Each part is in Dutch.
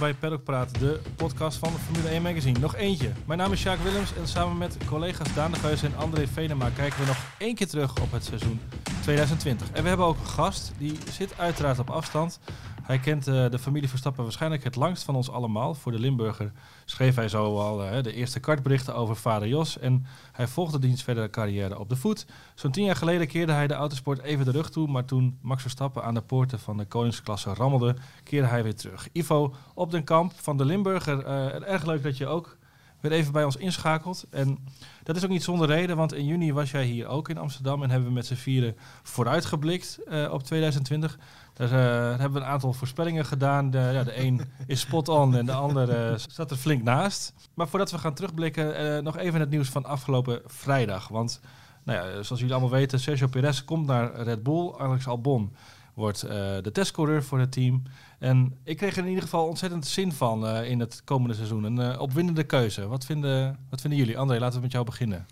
bij Paddock Praat, de podcast van Formule 1 Magazine. Nog eentje. Mijn naam is Sjaak Willems en samen met collega's Daan de Geus en André Venema kijken we nog één keer terug op het seizoen 2020. En we hebben ook een gast, die zit uiteraard op afstand. Hij kent uh, de familie Verstappen waarschijnlijk het langst van ons allemaal. Voor de Limburger schreef hij zo al uh, de eerste kartberichten over vader Jos. En hij volgde diens verdere carrière op de voet. Zo'n tien jaar geleden keerde hij de autosport even de rug toe. Maar toen Max Verstappen aan de poorten van de koningsklasse rammelde, keerde hij weer terug. Ivo op den kamp van de Limburger. Uh, erg leuk dat je ook weer even bij ons inschakelt. En dat is ook niet zonder reden, want in juni was jij hier ook in Amsterdam en hebben we met z'n vieren vooruitgeblikt op 2020. Daar uh, hebben we een aantal voorspellingen gedaan. De, ja, de een is spot on en de ander staat er flink naast. Maar voordat we gaan terugblikken, nog even het nieuws van afgelopen vrijdag. Want nou ja, zoals jullie allemaal weten, Sergio Perez komt naar Red Bull. Alex Albon wordt de testcoureur voor het team. En ik kreeg er in ieder geval ontzettend zin van in het komende seizoen. Een opwindende keuze. Wat vinden, wat vinden jullie? André, laten we met jou beginnen.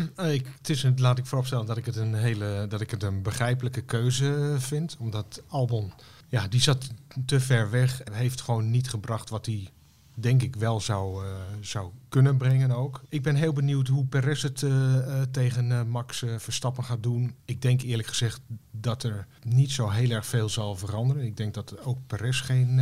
Ik, het laat ik vooropstellen dat ik het een hele, dat ik het een begrijpelijke keuze vind. Omdat Albon, ja, die zat te ver weg en heeft gewoon niet gebracht wat hij denk ik wel zou, uh, zou kunnen brengen ook. Ik ben heel benieuwd hoe Perez het uh, uh, tegen Max Verstappen gaat doen. Ik denk eerlijk gezegd dat er niet zo heel erg veel zal veranderen. Ik denk dat ook Perez geen,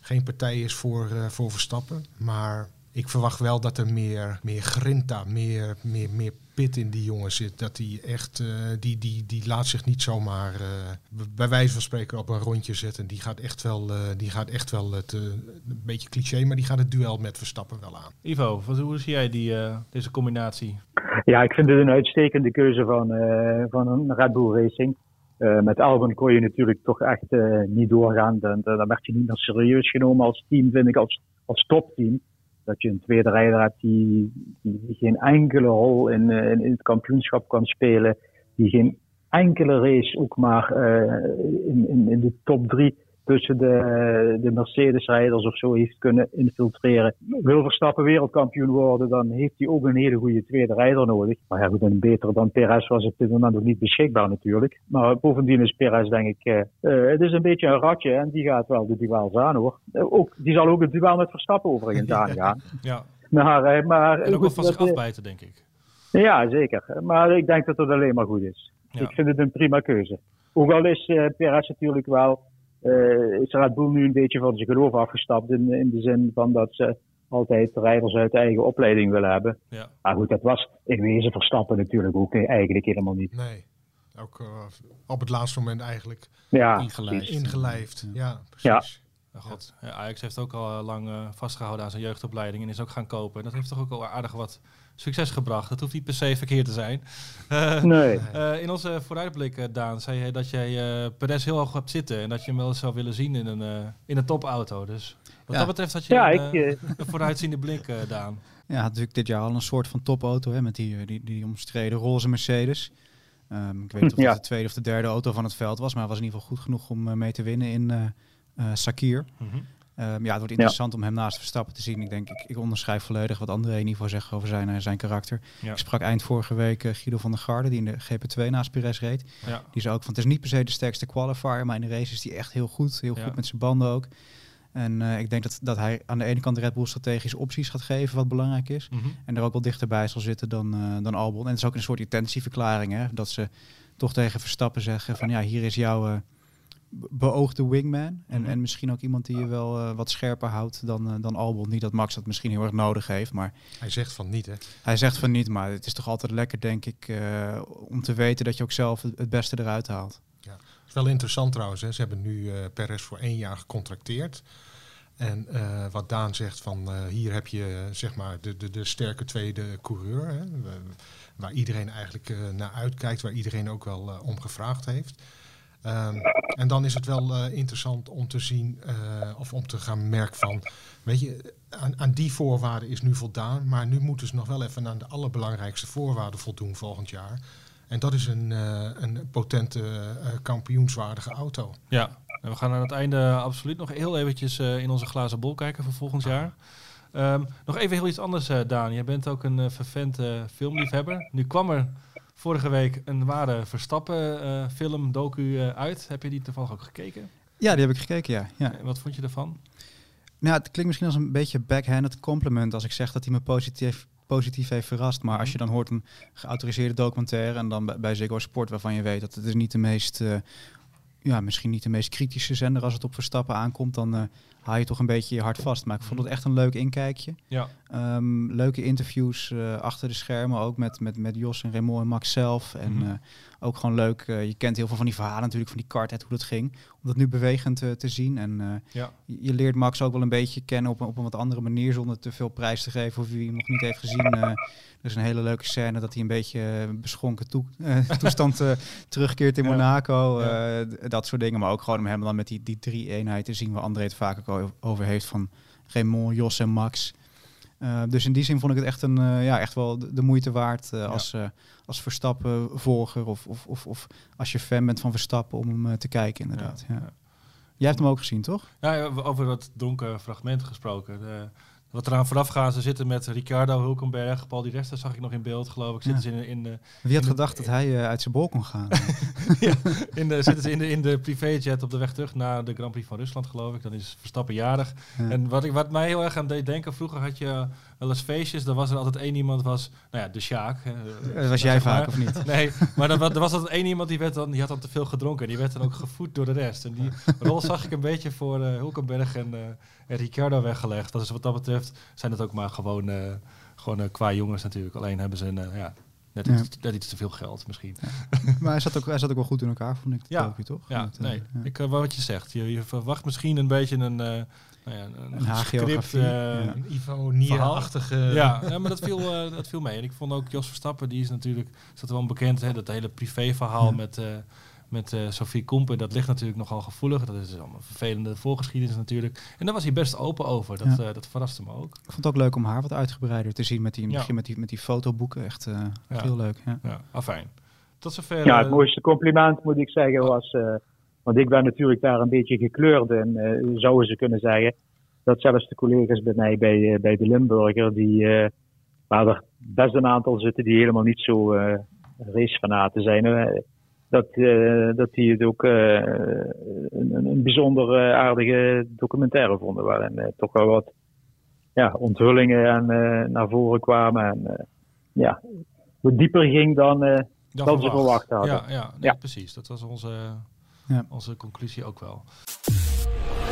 geen partij is voor, voor Verstappen. Maar ik verwacht wel dat er meer, meer grinta, meer, meer, meer pit in die jongen zit. Dat die echt, uh, die, die, die laat zich niet zomaar uh, bij wijze van spreken op een rondje zetten. Die gaat echt wel, uh, die gaat echt wel het, een beetje cliché, maar die gaat het duel met Verstappen wel aan. Ivo, wat, hoe zie jij die, deze combinatie? Ja, ik vind het een uitstekende keuze van, van een Red Bull Racing. met Albon kon je natuurlijk toch echt niet doorgaan. Dan, dan werd je niet meer serieus genomen als team, vind ik, als, als topteam dat je een tweede rijder hebt die, geen enkele rol in, in, in, het kampioenschap kan spelen, die geen enkele race ook maar in, in, in de top drie tussen de, de Mercedes-rijders of zo heeft kunnen infiltreren. Wil Verstappen wereldkampioen worden, dan heeft hij ook een hele goede tweede rijder nodig. Maar ja, goed, een beter dan Perez was op dit moment nog niet beschikbaar natuurlijk. Maar bovendien is Perez denk ik, uh, uh, het is een beetje een ratje en die gaat wel de duels aan hoor. Uh, ook, die zal ook het duel met Verstappen overigens aangaan. ja. Maar, maar, en ook wel van zich afbijten denk ik. Ja, zeker. Maar ik denk dat het alleen maar goed is. Ja. Ik vind het een prima keuze. Ook al is Perez natuurlijk wel uh, is Red Bull nu een beetje van zijn geloof afgestapt. In, in de zin van dat ze altijd rijders uit de eigen opleiding willen hebben. Ja. Maar goed, dat was in wezen Verstappen natuurlijk ook eigenlijk helemaal niet. Nee, ook uh, op het laatste moment eigenlijk ja, ingelijfd. ingelijfd. Ja, ja precies. Ja. God, Ajax heeft ook al lang uh, vastgehouden aan zijn jeugdopleiding en is ook gaan kopen. En dat heeft toch ook al aardig wat succes gebracht. Dat hoeft niet per se verkeerd te zijn. Uh, nee. Uh, in onze vooruitblik, Daan, zei je dat jij uh, Perez heel hoog hebt zitten en dat je hem wel eens zou willen zien in een, in een topauto. Dus wat ja. dat betreft had je ja, een, ik, een vooruitziende blik, Daan. Ja, natuurlijk dit jaar al een soort van topauto hè, met die, die, die omstreden roze Mercedes. Um, ik weet niet of ja. het de tweede of de derde auto van het veld was, maar het was in ieder geval goed genoeg om mee te winnen in Sakir. Mm -hmm. Um, ja, het wordt interessant ja. om hem naast Verstappen te zien. Ik denk, ik, ik onderschrijf volledig wat André in ieder geval zegt over zijn, uh, zijn karakter. Ja. Ik sprak eind vorige week uh, Guido van der Garde, die in de GP2 naast Perez reed. Ja. Die zei ook van, het is niet per se de sterkste qualifier, maar in de race is hij echt heel goed. Heel Ja. goed met zijn banden ook. En uh, ik denk dat, dat hij aan de ene kant de Red Bull strategische opties gaat geven, wat belangrijk is. Mhm. En er ook wel dichterbij zal zitten dan, uh, dan Albon. En het is ook een soort intentieverklaring, hè. Dat ze toch tegen Verstappen zeggen van, ja, hier is jouw... Uh, beoogde wingman. En, Mhm. en misschien ook iemand die je wel uh, wat scherper houdt dan, uh, dan Albon. Niet dat Max dat misschien heel erg nodig heeft, maar... Hij zegt van niet, hè? Hij zegt van niet, maar het is toch altijd lekker, denk ik, uh, om te weten dat je ook zelf het, beste eruit haalt. Ja, het is wel interessant trouwens. Hè. Ze hebben nu Perez voor één jaar gecontracteerd. En wat Daan zegt van hier heb je zeg maar de, de, de sterke tweede coureur. Hè, waar iedereen eigenlijk naar uitkijkt, waar iedereen ook wel om gevraagd heeft. Um, en dan is het wel uh, interessant om te zien uh, of om te gaan merken van, weet je, aan, aan, die voorwaarden is nu voldaan, maar nu moeten ze nog wel even aan de allerbelangrijkste voorwaarden voldoen volgend jaar. En dat is een, uh, een potente kampioenswaardige auto. Ja, en we gaan aan het einde absoluut nog heel eventjes in onze glazen bol kijken voor volgend jaar. Um, nog even heel iets anders, Daan. Jij bent ook een vervent filmliefhebber. Nu kwam er vorige week een ware Verstappen eh, film, docu eh, uit. Heb je die toevallig ook gekeken? Ja, die heb ik gekeken, ja. ja. Eh, Wat vond je ervan? Nou, het klinkt misschien als een beetje backhanded compliment als ik zeg dat hij me positief, positief heeft verrast. Maar als je dan hoort een geautoriseerde documentaire en dan bij, bij Ziggo Sport waarvan je weet dat het is niet de meest, ja, misschien niet de meest kritische zender als het op Verstappen aankomt, dan haal je toch een beetje je hart vast. Maar ik vond het echt een leuk inkijkje. Ja. Ehm, leuke interviews eh, achter de schermen, ook met, met, met Jos en Raymond en Max zelf. En Mhm. eh, ook gewoon leuk, eh, je kent heel veel van die verhalen natuurlijk, van die kartheid, hoe dat ging. Om dat nu bewegend te zien. En Ja. je, leert Max ook wel een beetje kennen op, een- op een wat andere manier, zonder te veel prijs te geven. Of wie hem nog niet heeft gezien. er is een hele leuke scène dat hij een beetje beschonken toe, toestand terugkeert in. Monaco. Ja. dat soort dingen. Maar ook gewoon om hem dan met die, die drie eenheden zien waar André het vaak ook over heeft van Raymond, Jos en Max. Eh, dus in die zin vond ik het echt, een, eh, ja, echt wel de, de moeite waard eh, als, eh, als Verstappen-volger. Of, of, of, of als je fan bent van Verstappen om hem eh, te kijken, inderdaad. Ja. ja. Jij hebt hem ook gezien, toch? Ja, over dat donkere fragment gesproken. Eh, wat eraan vooraf gaat, ze zitten met Ricardo Hulkenberg. Paul Di Resta zag ik nog in beeld, geloof ik. Zitten Ja. ze in, in, de, Wie had In de- gedacht dat hij eh, uit zijn bol kon gaan? in de, zitten ze in de, in de privéjet op de weg terug naar de Grand Prix van Rusland, geloof ik. Dan is Verstappen jarig. Ja. En wat, ik, wat mij heel erg aan deed denken, vroeger had je wel eens feestjes. Dan was er altijd één iemand, was, nou ja, de Sjaak. dat was jij zeg maar. vaak, of niet? Nee, maar er, wa- er was altijd één iemand die, werd dan, die had dan te veel gedronken. Die werd dan ook gevoed door de rest. En die rol zag ik een beetje voor eh, Hulkenberg en, eh, en Ricciardo weggelegd. Dus wat dat betreft zijn het ook maar gewoon, eh, gewoon eh, qua jongens natuurlijk. Alleen hebben ze een, eh, ja, net, Ja. Iets, net iets te veel geld misschien. Maar hij zat, ook, hij zat ook wel goed in elkaar, vond ik. Ja. Toch? Ja, Met, eh, nee. Ik, eh, wat je zegt, je, je verwacht misschien een beetje een, eh nou ja, een, Een eh, ja. Een Ivo Nia-achtige... Ja, ja, maar dat viel, eh, dat viel mee. En ik vond ook Jos Verstappen, die is natuurlijk, is dat wel bekend, hè, dat hele privéverhaal Ja. met, eh met eh Sophie Kompen, dat ligt natuurlijk nogal gevoelig. Dat is allemaal een vervelende voorgeschiedenis natuurlijk. En daar was hij best open over. Dat, Ja. eh, dat verraste me ook. Ik vond het ook leuk om haar wat uitgebreider te zien met die, Ja. misschien met die, met die fotoboeken. Echt, eh, heel leuk. Ja. Ja, afijn. Tot zover. Ja, het mooiste compliment moet ik zeggen was, eh, want ik ben natuurlijk daar een beetje gekleurd in, eh, zouden ze kunnen zeggen, dat zelfs de collega's bij mij bij, eh, bij de Limburger, die, eh, waar er best een aantal zitten die helemaal niet zo racefanaten zijn, dat, dat die het ook een, een- bijzonder aardige documentaire vonden, waarin toch wel wat ja, onthullingen en, naar voren kwamen en ja, wat dieper ging dan... dan dat ze verwacht hadden. Ja, ja, nee, Ja. precies. Dat was onze, Ja. onze conclusie ook wel.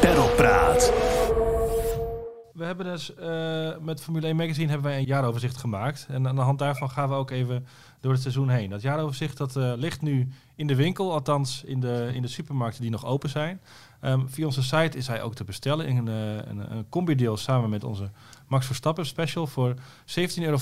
Perlpraat. We hebben dus eh, met Formule 1 Magazine hebben wij een jaaroverzicht gemaakt. En aan de hand daarvan gaan we ook even door het seizoen heen. Dat jaaroverzicht dat, eh, ligt nu in de winkel, althans in de, in de supermarkten die nog open zijn. Ehm, via onze site is hij ook te bestellen in een, eh, een, een combi-deal samen met onze Max Verstappen special. Voor 17,50 euro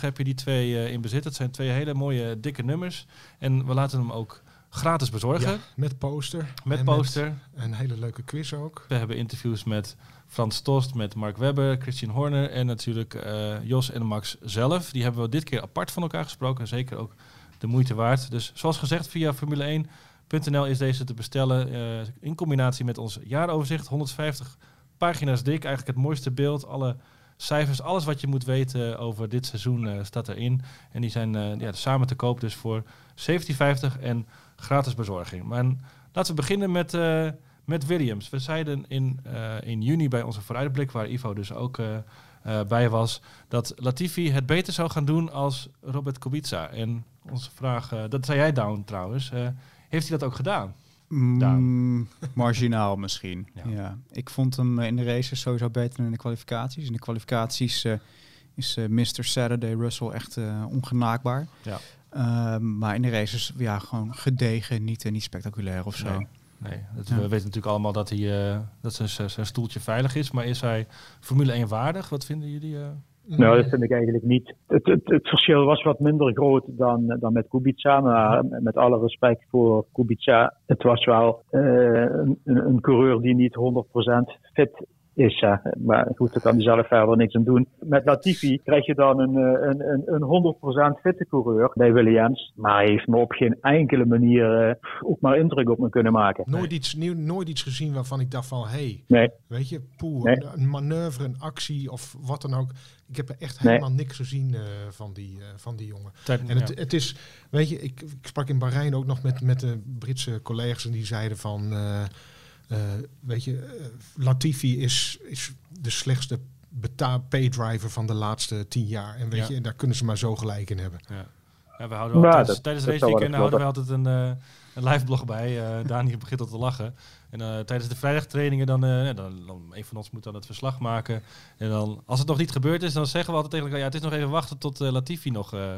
heb je die twee in bezit. Het zijn twee hele mooie dikke nummers. En we laten hem ook gratis bezorgen. Ja, met poster. Met En poster. een hele leuke quiz ook. We hebben interviews met Frans Tost, met Mark Webber, Christian Horner en natuurlijk eh, Jos en Max zelf. Die hebben we dit keer apart van elkaar gesproken. Zeker ook de moeite waard. Dus zoals gezegd, via Formule1.nl is deze te bestellen. eh, in combinatie met ons jaaroverzicht. 150 pagina's dik. Eigenlijk het mooiste beeld. Alle cijfers, alles wat je moet weten over dit seizoen eh, staat erin. En die zijn eh, ja, samen te koop dus voor 17,50 en gratis bezorging. Maar laten we beginnen met... eh, met Williams. We zeiden in, in juni bij onze vooruitblik, waar Ivo dus ook bij was, dat Latifi het beter zou gaan doen als Robert Kubica. En onze vraag, dat zei jij Down trouwens, heeft hij dat ook gedaan? Mm, marginaal misschien. Ja. Ja. Ik vond hem eh, in de races sowieso beter dan in de kwalificaties. In de kwalificaties eh, is eh, Mr. Saturday Russell echt eh, ongenaakbaar. Ja. Ehm, maar in de races, ja, gewoon gedegen, niet, niet spectaculair of zo. Nee. Nee, dat, Ja. we weten natuurlijk allemaal dat, hij, dat zijn, zijn zijn stoeltje veilig is. Maar is hij Formule 1 waardig? Wat vinden jullie? Eh? Nou, dat vind ik eigenlijk niet. Het, verschil was wat minder groot dan, dan met Kubica. Maar met alle respect voor Kubica, het was wel eh, een een coureur die niet 100% fit is. Hè. Maar goed, daar kan hij zelf verder niks aan doen. Met Latifi krijg je dan een, eh, een, een, een 100% fitte coureur bij Williams. Maar hij heeft me op geen enkele manier uh, ook maar indruk op me kunnen maken. Nooit, iets, nieuw, nooit iets gezien waarvan ik dacht van, hé, hey, nee. weet je, poeh, nee. een manoeuvre, een actie of wat dan ook. Ik heb er echt helemaal niks gezien uh, van, die, uh, van die jongen. Tijd, en het, ja. het, is, weet je, ik, ik, sprak in Bahrein ook nog met, met de Britse collega's en die zeiden van, uh, weet je, Latifi is, is de slechtste paydriver van de laatste tien jaar. En weet Ja. je, en daar kunnen ze maar zo gelijk in hebben. Ja. Ja, we houden Nou, tijdens, dat- tijdens dat race weekend houden we altijd een, eh een live blog bij. eh Dani begint al te lachen. En eh, tijdens de vrijdagtrainingen dan, eh, ja, dan, dan een van ons moet dan het verslag maken. En dan, als het nog niet gebeurd is, dan zeggen we altijd tegen elkaar, ja, het is nog even wachten tot eh, Latifi nog, eh,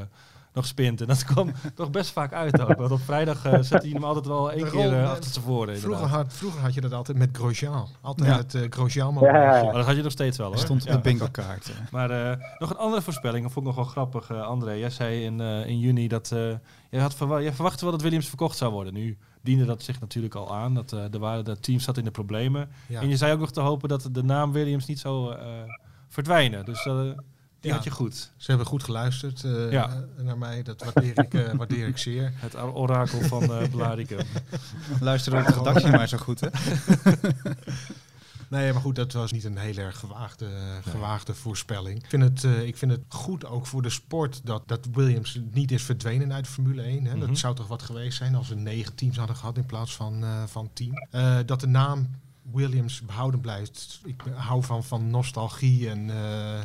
nog spint. En dat kwam toch best vaak uit ook. Want op vrijdag eh zette hij hem altijd wel één De keer eh, eh, achter zijn voren. Vroeger had, vroeger had je dat altijd met Grosjean. Altijd Ja. het uh, Grosjean Ja, ja, ja. Maar dat had je nog steeds wel hoor. Stond op Ja. de bingo kaart. Maar eh, nog een andere voorspelling, dat vond ik nog wel grappig, eh, André. Jij zei in, eh, in juni dat eh je, had verwa- je verwachtte wel dat Williams verkocht zou worden. Nu diende dat zich natuurlijk al aan. Dat, eh er waren, dat team zat in de problemen. Ja. En je zei ook nog te hopen dat de naam Williams niet zou eh, verdwijnen. Dus eh, die Ja. had je goed. Ze hebben goed geluisterd eh, Ja. eh, naar mij. Dat waardeer ik, eh, waardeer ik zeer. Het orakel van eh Blaricum. Luister ook de redactie maar zo goed, hè? Nee, maar goed, dat was niet een heel erg gewaagde, gewaagde voorspelling. Ik vind, het, eh, ik vind het goed ook voor de sport dat, dat Williams niet is verdwenen uit de Formule 1. Hè. Mhm. Dat zou toch wat geweest zijn als we negen teams hadden gehad in plaats van, eh, van tien. Eh, dat de naam Williams behouden blijft. Ik hou van, van nostalgie en, eh,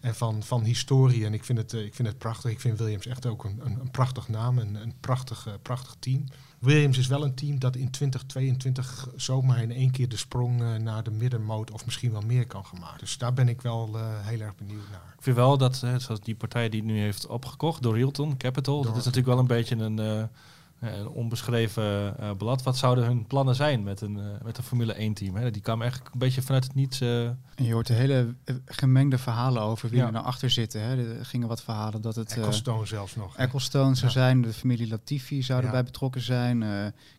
en van, van historie. En ik vind, het, eh, ik vind het prachtig. Ik vind Williams echt ook een, een, een prachtig naam, een, een prachtig, eh, prachtig team. Williams is wel een team dat in 2022 zomaar in één keer de sprong eh, naar de middenmoot of misschien wel meer kan gaan maken. Dus daar ben ik wel heel erg benieuwd naar. Ik vind wel dat, zoals die partij die het nu heeft opgekocht door Hilton Capital, dat is natuurlijk wel een beetje een, een onbeschreven eh, blad. Wat zouden hun plannen zijn met een, eh, met een Formule 1 team? Hè? Die kwam eigenlijk een beetje vanuit het niets. eh, je hoort hele eh, gemengde verhalen over wie Ja. er nou achter zitten. Hè. Er gingen wat verhalen dat het... eh, Ecclestone zelfs nog. Ecclestone zou Ja. zijn, de familie Latifi zou Ja. erbij betrokken zijn. eh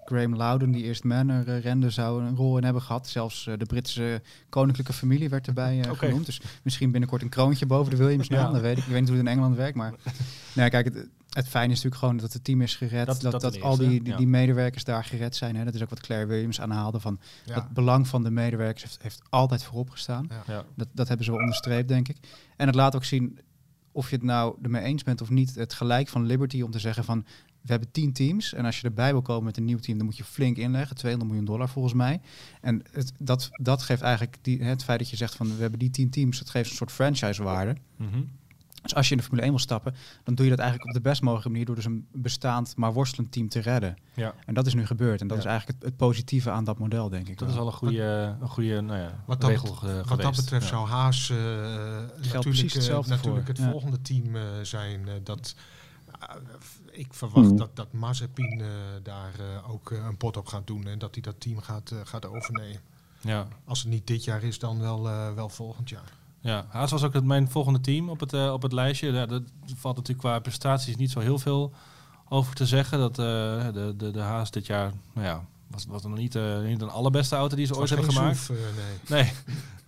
Graham Loudon, die eerst Manor eh, rende, zou een rol in hebben gehad. Zelfs eh, de Britse koninklijke familie werd erbij eh, genoemd. Dus misschien binnenkort een kroontje boven de Williams naam. Ja. Dat weet ik. Ik weet niet hoe het in Engeland werkt, maar... nee, kijk, het, het fijne is natuurlijk gewoon dat het team is gered. Dat- Dat, dat dat, ten al die, die, ja. die medewerkers daar gered zijn. Hè. Dat is ook wat Claire Williams aanhaalde van... Ja. Het belang van de medewerkers heeft, heeft altijd voorop gestaan. ja. Dat, dat hebben ze wel onderstreept, denk ik. En het laat ook zien of je het nou ermee eens bent of niet. Het gelijk van Liberty om te zeggen van... We hebben tien teams en als je erbij wil komen met een nieuw team... dan moet je flink inleggen, 200 miljoen dollar volgens mij. En het, dat, dat geeft eigenlijk die, het feit dat je zegt van... we hebben die tien teams, dat geeft een soort franchise-waarde. Mhm. Dus als je in de Formule 1 wil stappen... dan doe je dat eigenlijk op de best mogelijke manier... door dus een bestaand, maar worstelend team te redden. ja. En dat is nu gebeurd. En dat Ja. is eigenlijk het, het positieve aan dat model, denk ik. Dat is wel. een goede, een goede nou ja, Wat dat, regel wat geweest. dat betreft Ja. zou Haas eh, natuurlijk, precies eh, hetzelfde natuurlijk voor. het Ja. volgende team eh, zijn. eh, dat, ik verwacht Mhm. dat, dat Mazepin eh, daar eh, ook een pot op gaat doen en dat hij dat team gaat, gaat overnemen. Ja. Als het niet dit jaar is, dan wel, eh, wel volgend jaar. Ja, Haas was ook het, mijn volgende team op het, eh, op het lijstje. Ja, dat valt natuurlijk qua prestaties niet zo heel veel over te zeggen. Dat eh, de, de, de Haas dit jaar, nou ja, was, was nog niet, eh, niet de allerbeste auto die ze Het ooit was hebben geen gemaakt. Eh, nee. Nee.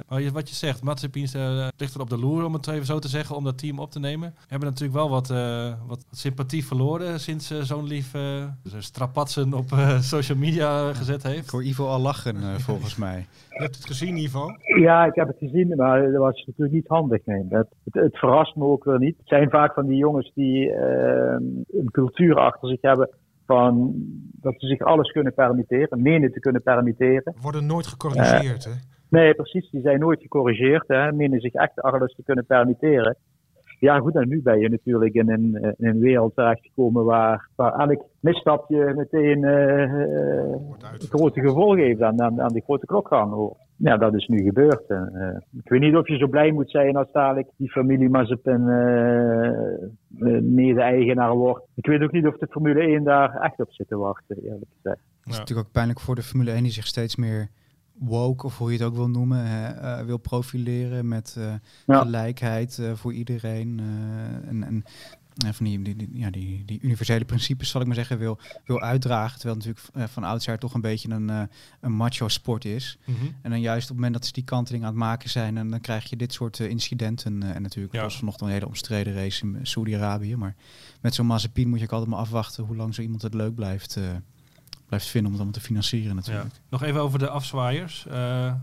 Maar je- wat je zegt, Mazepin uh, ligt er op de loer, om het even zo te zeggen, om dat team op te nemen. Hebben natuurlijk wel wat, eh, wat sympathie verloren sinds eh, zo'n lief eh, strapatsen op eh, social media gezet Ik heeft. hoor Ivo al lachen, eh, volgens mij. Je hebt het gezien, Ivo? Ja, ik heb het gezien, maar dat was natuurlijk niet handig. Nee. Het, het, het verrast me ook weer niet. Het zijn vaak van die jongens die eh, een cultuur achter zich hebben van dat ze zich alles kunnen permitteren, menen te kunnen permitteren. Worden nooit gecorrigeerd, hè? Nee, precies. Die zijn nooit gecorrigeerd. Hè. Menen zich echt alles te kunnen permitteren. Ja, goed. En nu ben je natuurlijk in een, eh, in een wereld terechtgekomen waar, waar elk misstapje meteen eh, eh, uitverteld. grote gevolgen heeft aan, aan, aan die grote klokgang. hoor. Ja, dat is nu gebeurd. En, eh, ik weet niet of je zo blij moet zijn als dadelijk die familie Mazepin eh, eh, mede-eigenaar wordt. Ik weet ook niet of de Formule 1 daar echt op zit te wachten, eerlijk gezegd. Het is natuurlijk ook pijnlijk voor de Formule 1 die zich steeds meer woke, of hoe je het ook wil noemen, hè, eh, wil profileren met eh, Ja. gelijkheid eh, voor iedereen. eh, en, en van die, die, die- ja, die, die universele principes, zal ik maar zeggen, wil, wil uitdragen. Terwijl het natuurlijk eh, van oudsher toch een beetje een, eh, een macho sport is. Mhm. En dan juist op het moment dat ze die kanteling aan het maken zijn, en dan krijg je dit soort eh, incidenten. eh, en natuurlijk Ja. was vanochtend een hele omstreden race in Saudi-Arabië. Maar met zo'n Mazepin moet je ook altijd maar afwachten hoe lang zo iemand het leuk blijft, eh, blijft vinden om het allemaal te financieren Ja. natuurlijk. Nog even over de afzwaaiers. Eh,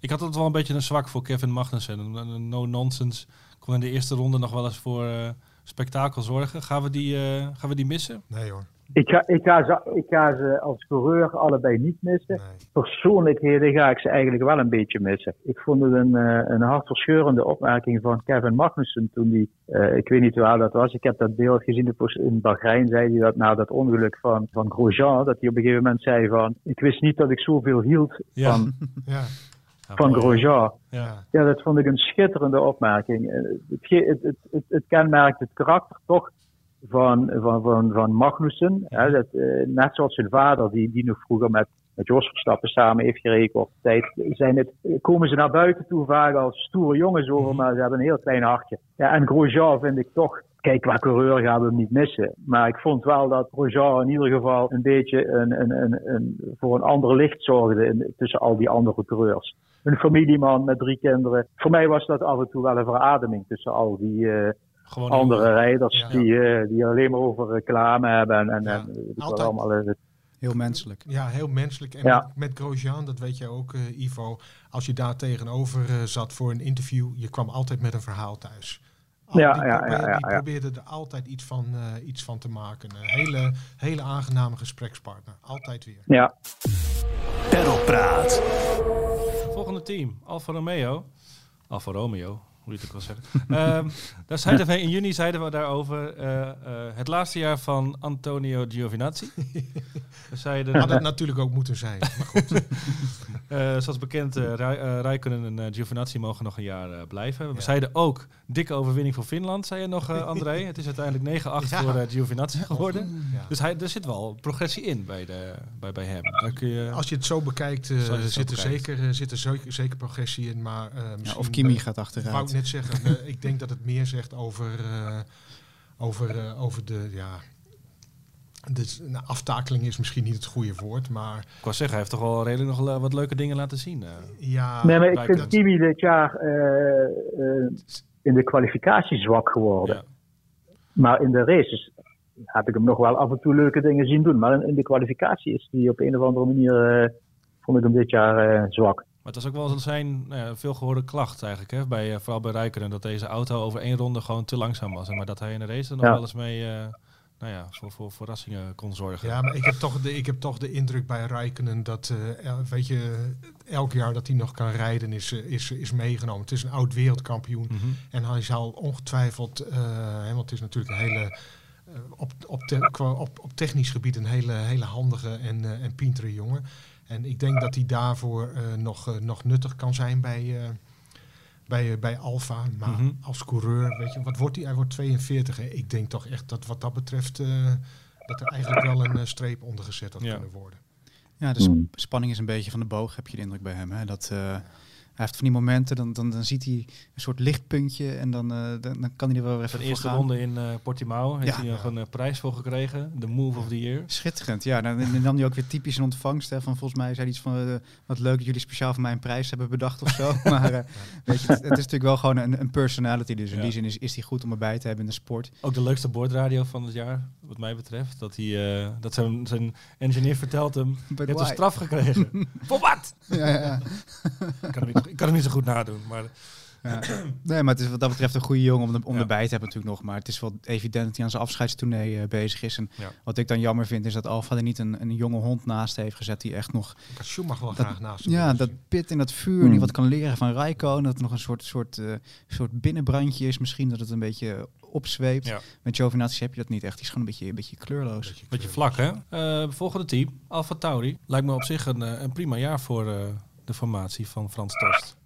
ik had altijd wel een beetje een zwak voor Kevin Magnussen. Een, no-nonsense. Kon in de eerste ronde nog wel eens voor eh, spektakel zorgen. Gaan we die, eh, gaan we die missen? Nee hoor. Ik ga, ik, ga ze, ik ga ze als coureur allebei niet missen. Nee. Persoonlijkheden ga ik ze eigenlijk wel een beetje missen. Ik vond het een, eh, een hartverscheurende opmerking van Kevin Magnussen toen die, eh, ik weet niet hoe oud dat was, ik heb dat beeld gezien in Bahrein, zei hij dat na dat ongeluk van, van Grosjean, dat hij op een gegeven moment zei van, ik wist niet dat ik zoveel hield Ja. van, Ja, Ja, van mooi. Grosjean. Ja. ja. Dat vond ik een schitterende opmerking. Eh, Het, het, het, het, kenmerkt het karakter toch van, van, van, van Magnussen. Hè, dat, eh, net zoals zijn vader, die, die nog vroeger met, met Jos Verstappen samen heeft gereden op tijd, zijn het, komen ze naar buiten toe vaak als stoere jongens over, maar ze hebben een heel klein hartje. Ja, en Grosjean vind ik toch, kijk, qua coureur gaan we hem niet missen. Maar ik vond wel dat Grosjean in ieder geval een beetje een, een, een, een, voor een ander licht zorgde tussen al die andere coureurs een familieman met drie kinderen. Voor mij was dat af en toe wel een verademing tussen al die eh, andere rijders Ja. die, eh, die alleen maar over reclame hebben en, en, Ja. en allemaal. is. Heel menselijk. Ja, heel menselijk. En Ja. met, met Grosjean, dat weet jij ook, eh, Ivo. Als je daar tegenover eh, zat voor een interview, je kwam altijd met een verhaal thuis. Al- Ja, die ja, probeerde, ja, ja, die probeerde er altijd iets van, eh, iets van te maken. Een hele, hele aangename gesprekspartner. Altijd weer. Ja, Perlpraat. Volgende team, Alfa Romeo. Alfa Romeo, hoe je het ook wil zeggen. Ehm, daar zeiden we, in juni zeiden we daarover eh, eh, het laatste jaar van Antonio Giovinazzi. we zeiden, Had het natuurlijk ook moeten zijn. Maar goed, eh, zoals bekend, Rij- Räikkönen en Giovinazzi mogen nog een jaar eh, blijven. We Ja. zeiden ook, dikke overwinning voor Finland, zei je nog André. het is uiteindelijk 9-8 Ja. voor eh, Giovinazzi geworden. ja. Dus hij, er zit wel progressie in bij, de, bij, bij hem. Daar kun je, Als je het zo bekijkt, eh, zit, er bekijkt. zeker, zit er zeker, zeker progressie in. Maar, eh, misschien, of Kimi gaat wou net zeggen, eh, ik denk dat het meer zegt over, eh, over, eh, over de, ja, de nou, aftakeling is misschien niet het goede woord, maar ik wou zeggen, hij heeft toch wel redelijk nog le- wat leuke dingen laten zien. eh. ja. nee, maar ik vind Kimi dit jaar eh, eh, in de kwalificatie zwak geworden. Ja. Maar in de races heb ik hem nog wel af en toe leuke dingen zien doen. Maar in, in de kwalificatie is hij op een of andere manier, eh, vond ik hem dit jaar eh, zwak. Maar het was ook wel zijn nou ja, veel gehoorde klacht eigenlijk. Hè? Bij, eh, vooral bij Rijkeren. Dat deze auto over één ronde gewoon te langzaam was. En maar dat hij in de race er nog Ja. wel eens mee eh, nou ja, voor, voor verrassingen kon zorgen. Ja, maar ik heb toch de, ik heb toch de indruk bij Rijkenen dat, eh, weet je, elk jaar dat hij nog kan rijden is, is, is meegenomen. Het is een oud wereldkampioen Mhm. en hij zal ongetwijfeld, eh, hè, want het is natuurlijk een hele, op, op, te- op, op technisch gebied een hele, hele handige en, en pintere jongen. En ik denk dat hij daarvoor eh, nog, eh, nog nuttig kan zijn bij, eh, bij, bij Alfa. Maar Mhm. als coureur, weet je, wat wordt hij? Hij wordt 42. hè. Ik denk toch echt dat wat dat betreft, eh, dat er eigenlijk wel een streep onder gezet had Ja. kunnen worden. Ja, de sp- Hmm. spanning is een beetje van de boog, heb je de indruk bij hem. Hè? Dat, eh, hij heeft van die momenten, dan, dan, dan ziet hij een soort lichtpuntje en dan, eh, dan, dan kan hij er wel weer even voor eerste gaan. ronde in eh Portimao heeft Ja. hij nog een prijs voor gekregen. De Move of the Year. Schitterend, ja. Dan, dan nam hij ook weer typisch in ontvangst. Hè, van volgens mij zei hij iets van, eh, wat leuk dat jullie speciaal voor mij een prijs hebben bedacht of zo. maar weet je, het, het is natuurlijk wel gewoon een, een personality. Dus in Ja. die zin is, is hij goed om erbij te hebben in de sport. Ook de leukste boordradio van het jaar, wat mij betreft. Dat, hij, dat zijn, zijn engineer vertelt hem, je hebt een straf gekregen. voor wat? Ja, ja, kan, niet, ik kan hem niet zo goed nadoen. Maar Ja. Nee, maar het is wat dat betreft een goede jongen om, de- om Ja. erbij te hebben natuurlijk nog. Maar het is wel evident dat hij aan zijn afscheidstournee eh, bezig is. En Ja. wat ik dan jammer vind is dat Alfa er niet een, een jonge hond naast heeft gezet die echt nog... Ik had Schumacher wel Dat- graag naast Ja, dat pit in dat vuur, Hmm. die wat kan leren van Raikkonen. Dat er nog een soort, soort, eh, soort binnenbrandje is misschien, dat het een beetje opzweept. Ja. Met Giovinazzi heb je dat niet echt. Die is gewoon een beetje, een beetje kleurloos. Beetje beetje kleur. vlak, hè? Eh, volgende team, Alfa Tauri. Lijkt me op zich een, een prima jaar voor eh, de formatie van Frans Tost.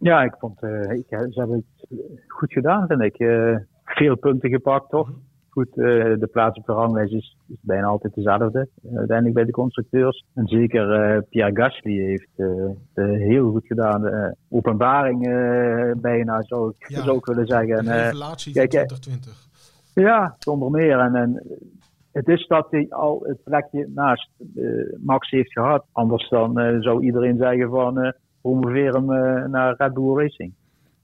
Ja, ik vond, eh, ik, ze hebben het goed gedaan, vind ik. Eh, veel punten gepakt, toch? Goed, eh, de plaats op de ranglijst is, is bijna altijd dezelfde. eh, uiteindelijk bij de constructeurs. En zeker eh, Pierre Gasly heeft eh, eh, heel goed gedaan. Openbaring eh, bijna, zou ik, Ja, ik willen zeggen. En, De eh, revelatie van eh, 2020. Ja, zonder meer. En, en het is dat hij al het plekje naast uh, Max heeft gehad. Anders dan uh, zou iedereen zeggen van promoveer hem naar Red Bull Racing.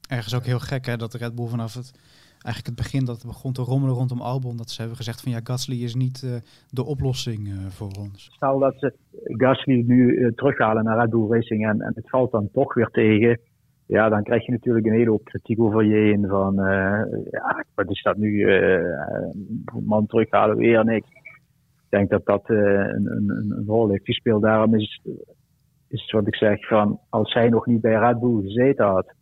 Ergens ook heel gek hè, dat de Red Bull vanaf het, eigenlijk het begin dat het begon te rommelen rondom Albon. Dat ze hebben gezegd van ja, Gasly is niet de oplossing voor ons. Stel dat ze Gasly nu terughalen naar Red Bull Racing en, en het valt dan toch weer tegen ja, dan krijg je natuurlijk een hele hoop kritiek over je heen. Van, uh, ja, wat is dat nu? Uh, man terughalen, weer niks. Ik denk dat dat uh, een, een, een, rol heeft gespeeld. Daarom is, is wat ik zeg, van, als hij nog niet bij Red Bull gezeten had,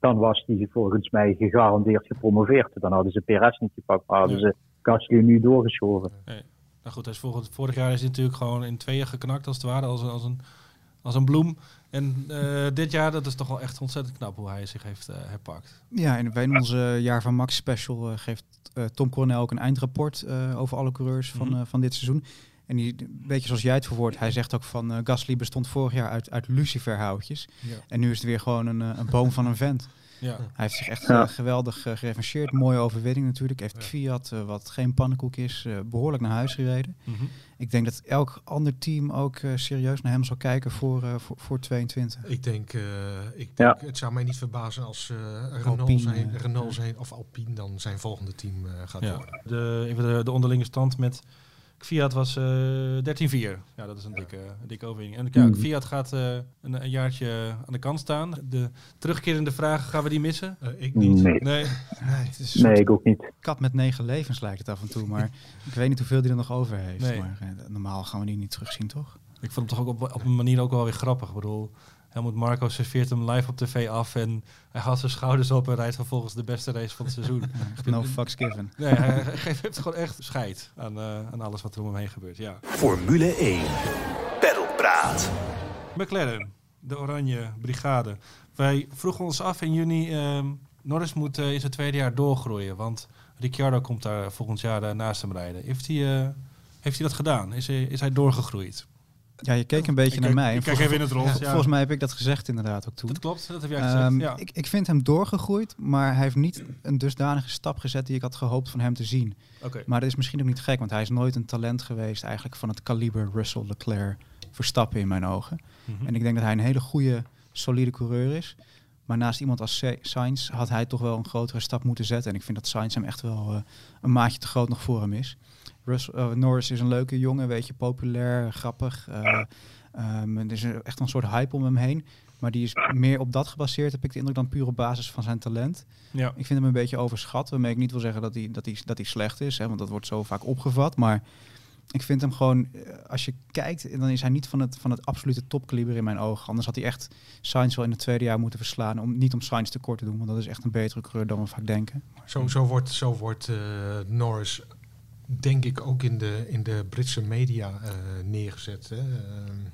dan was hij volgens mij gegarandeerd gepromoveerd. Dan hadden ze Perez niet gepakt, maar hadden ze Gasly nu doorgeschoven. Nee. Nou goed, is vorig, vorig jaar is hij natuurlijk gewoon in tweeën geknakt als het ware, als, als, een, als een bloem. En uh, dit jaar, dat is toch wel echt ontzettend knap hoe hij zich heeft uh, herpakt. Ja, en bij onze Jaar van Max special uh, geeft Tom Coronel ook een eindrapport over alle coureurs van, mm -hmm. van dit seizoen. En die, een beetje zoals jij het verwoordt, hij zegt ook van Gasly bestond vorig jaar uit, uit luciferhoutjes. Ja. En nu is het weer gewoon een, een boom van een vent. Ja. Hij heeft zich echt ja. geweldig uh, gerevancheerd. Mooie overwinning natuurlijk. Heeft Fiat, uh, wat geen pannenkoek is, uh, behoorlijk naar huis gereden. Mm -hmm. Ik denk dat elk ander team ook serieus naar hem zal kijken voor, voor, voor 22. Ik denk, ik denk het zou mij niet verbazen als Renault, Alpine, zijn, Renault zijn, of Alpine dan zijn volgende team gaat ja. worden. De, even de, de onderlinge stand met Fiat was uh, 13-4. Ja, dat is een dikke, dikke overwinning. En kijk, mm. Fiat gaat uh, een, een, jaartje aan de kant staan. De terugkerende vragen, gaan we die missen? Uh, ik niet. Nee, nee. nee, het is nee ik ook niet. Kat met negen levens lijkt het af en toe. Maar ik weet niet hoeveel die er nog over heeft. Nee. Maar normaal gaan we die niet terugzien, toch? Ik vond hem toch ook op, op een manier ook wel weer grappig. Ik bedoel, Helmut Marco serveert hem live op tv af en hij gaat zijn schouders op en rijdt vervolgens de beste race van het seizoen. no fucks given. Nee, hij, heeft gewoon echt scheid aan, uh, aan alles wat er om hem heen gebeurt. Ja. Formule 1. Pedalpraat. McLaren, de Oranje Brigade. Wij vroegen ons af in juni, uh, Norris moet uh, in zijn tweede jaar doorgroeien, want Ricciardo komt daar volgend jaar naast hem rijden. Heeft hij, uh, heeft hij dat gedaan? Is hij, is hij doorgegroeid? Ja, je keek een beetje ik naar kijk, mij. Ik kijk even in het rond. Ja. Volgens mij heb ik dat gezegd inderdaad ook toen. Dat klopt, dat heb jij gezegd. Um, ja. ik, ik vind hem doorgegroeid, maar hij heeft niet een dusdanige stap gezet die ik had gehoopt van hem te zien. Okay. Maar dat is misschien ook niet gek, want hij is nooit een talent geweest eigenlijk van het kaliber Russell, Leclerc, Verstappen in mijn ogen. Mm -hmm. En ik denk dat hij een hele goede, solide coureur is. Maar naast iemand als Sainz had hij toch wel een grotere stap moeten zetten. En ik vind dat Sainz hem echt wel uh, een maatje te groot nog voor hem is. Russ, uh, Norris is een leuke jongen, weet je, populair, grappig. Uh, Um, er is echt een soort hype om hem heen. Maar die is meer op dat gebaseerd, heb ik de indruk, dan puur op basis van zijn talent. Ja. Ik vind hem een beetje overschat. Waarmee ik niet wil zeggen dat hij, dat hij, dat hij slecht is, hè, want dat wordt zo vaak opgevat. Maar ik vind hem gewoon, als je kijkt, dan is hij niet van het, van het absolute topkaliber in mijn ogen. Anders had hij echt Sainz wel in het tweede jaar moeten verslaan. Om, niet om Sainz tekort te doen, want dat is echt een betere coureur dan we vaak denken. Zo, zo wordt, zo wordt uh, Norris denk ik ook in de, in de Britse media uh, neergezet. Hè. Uh,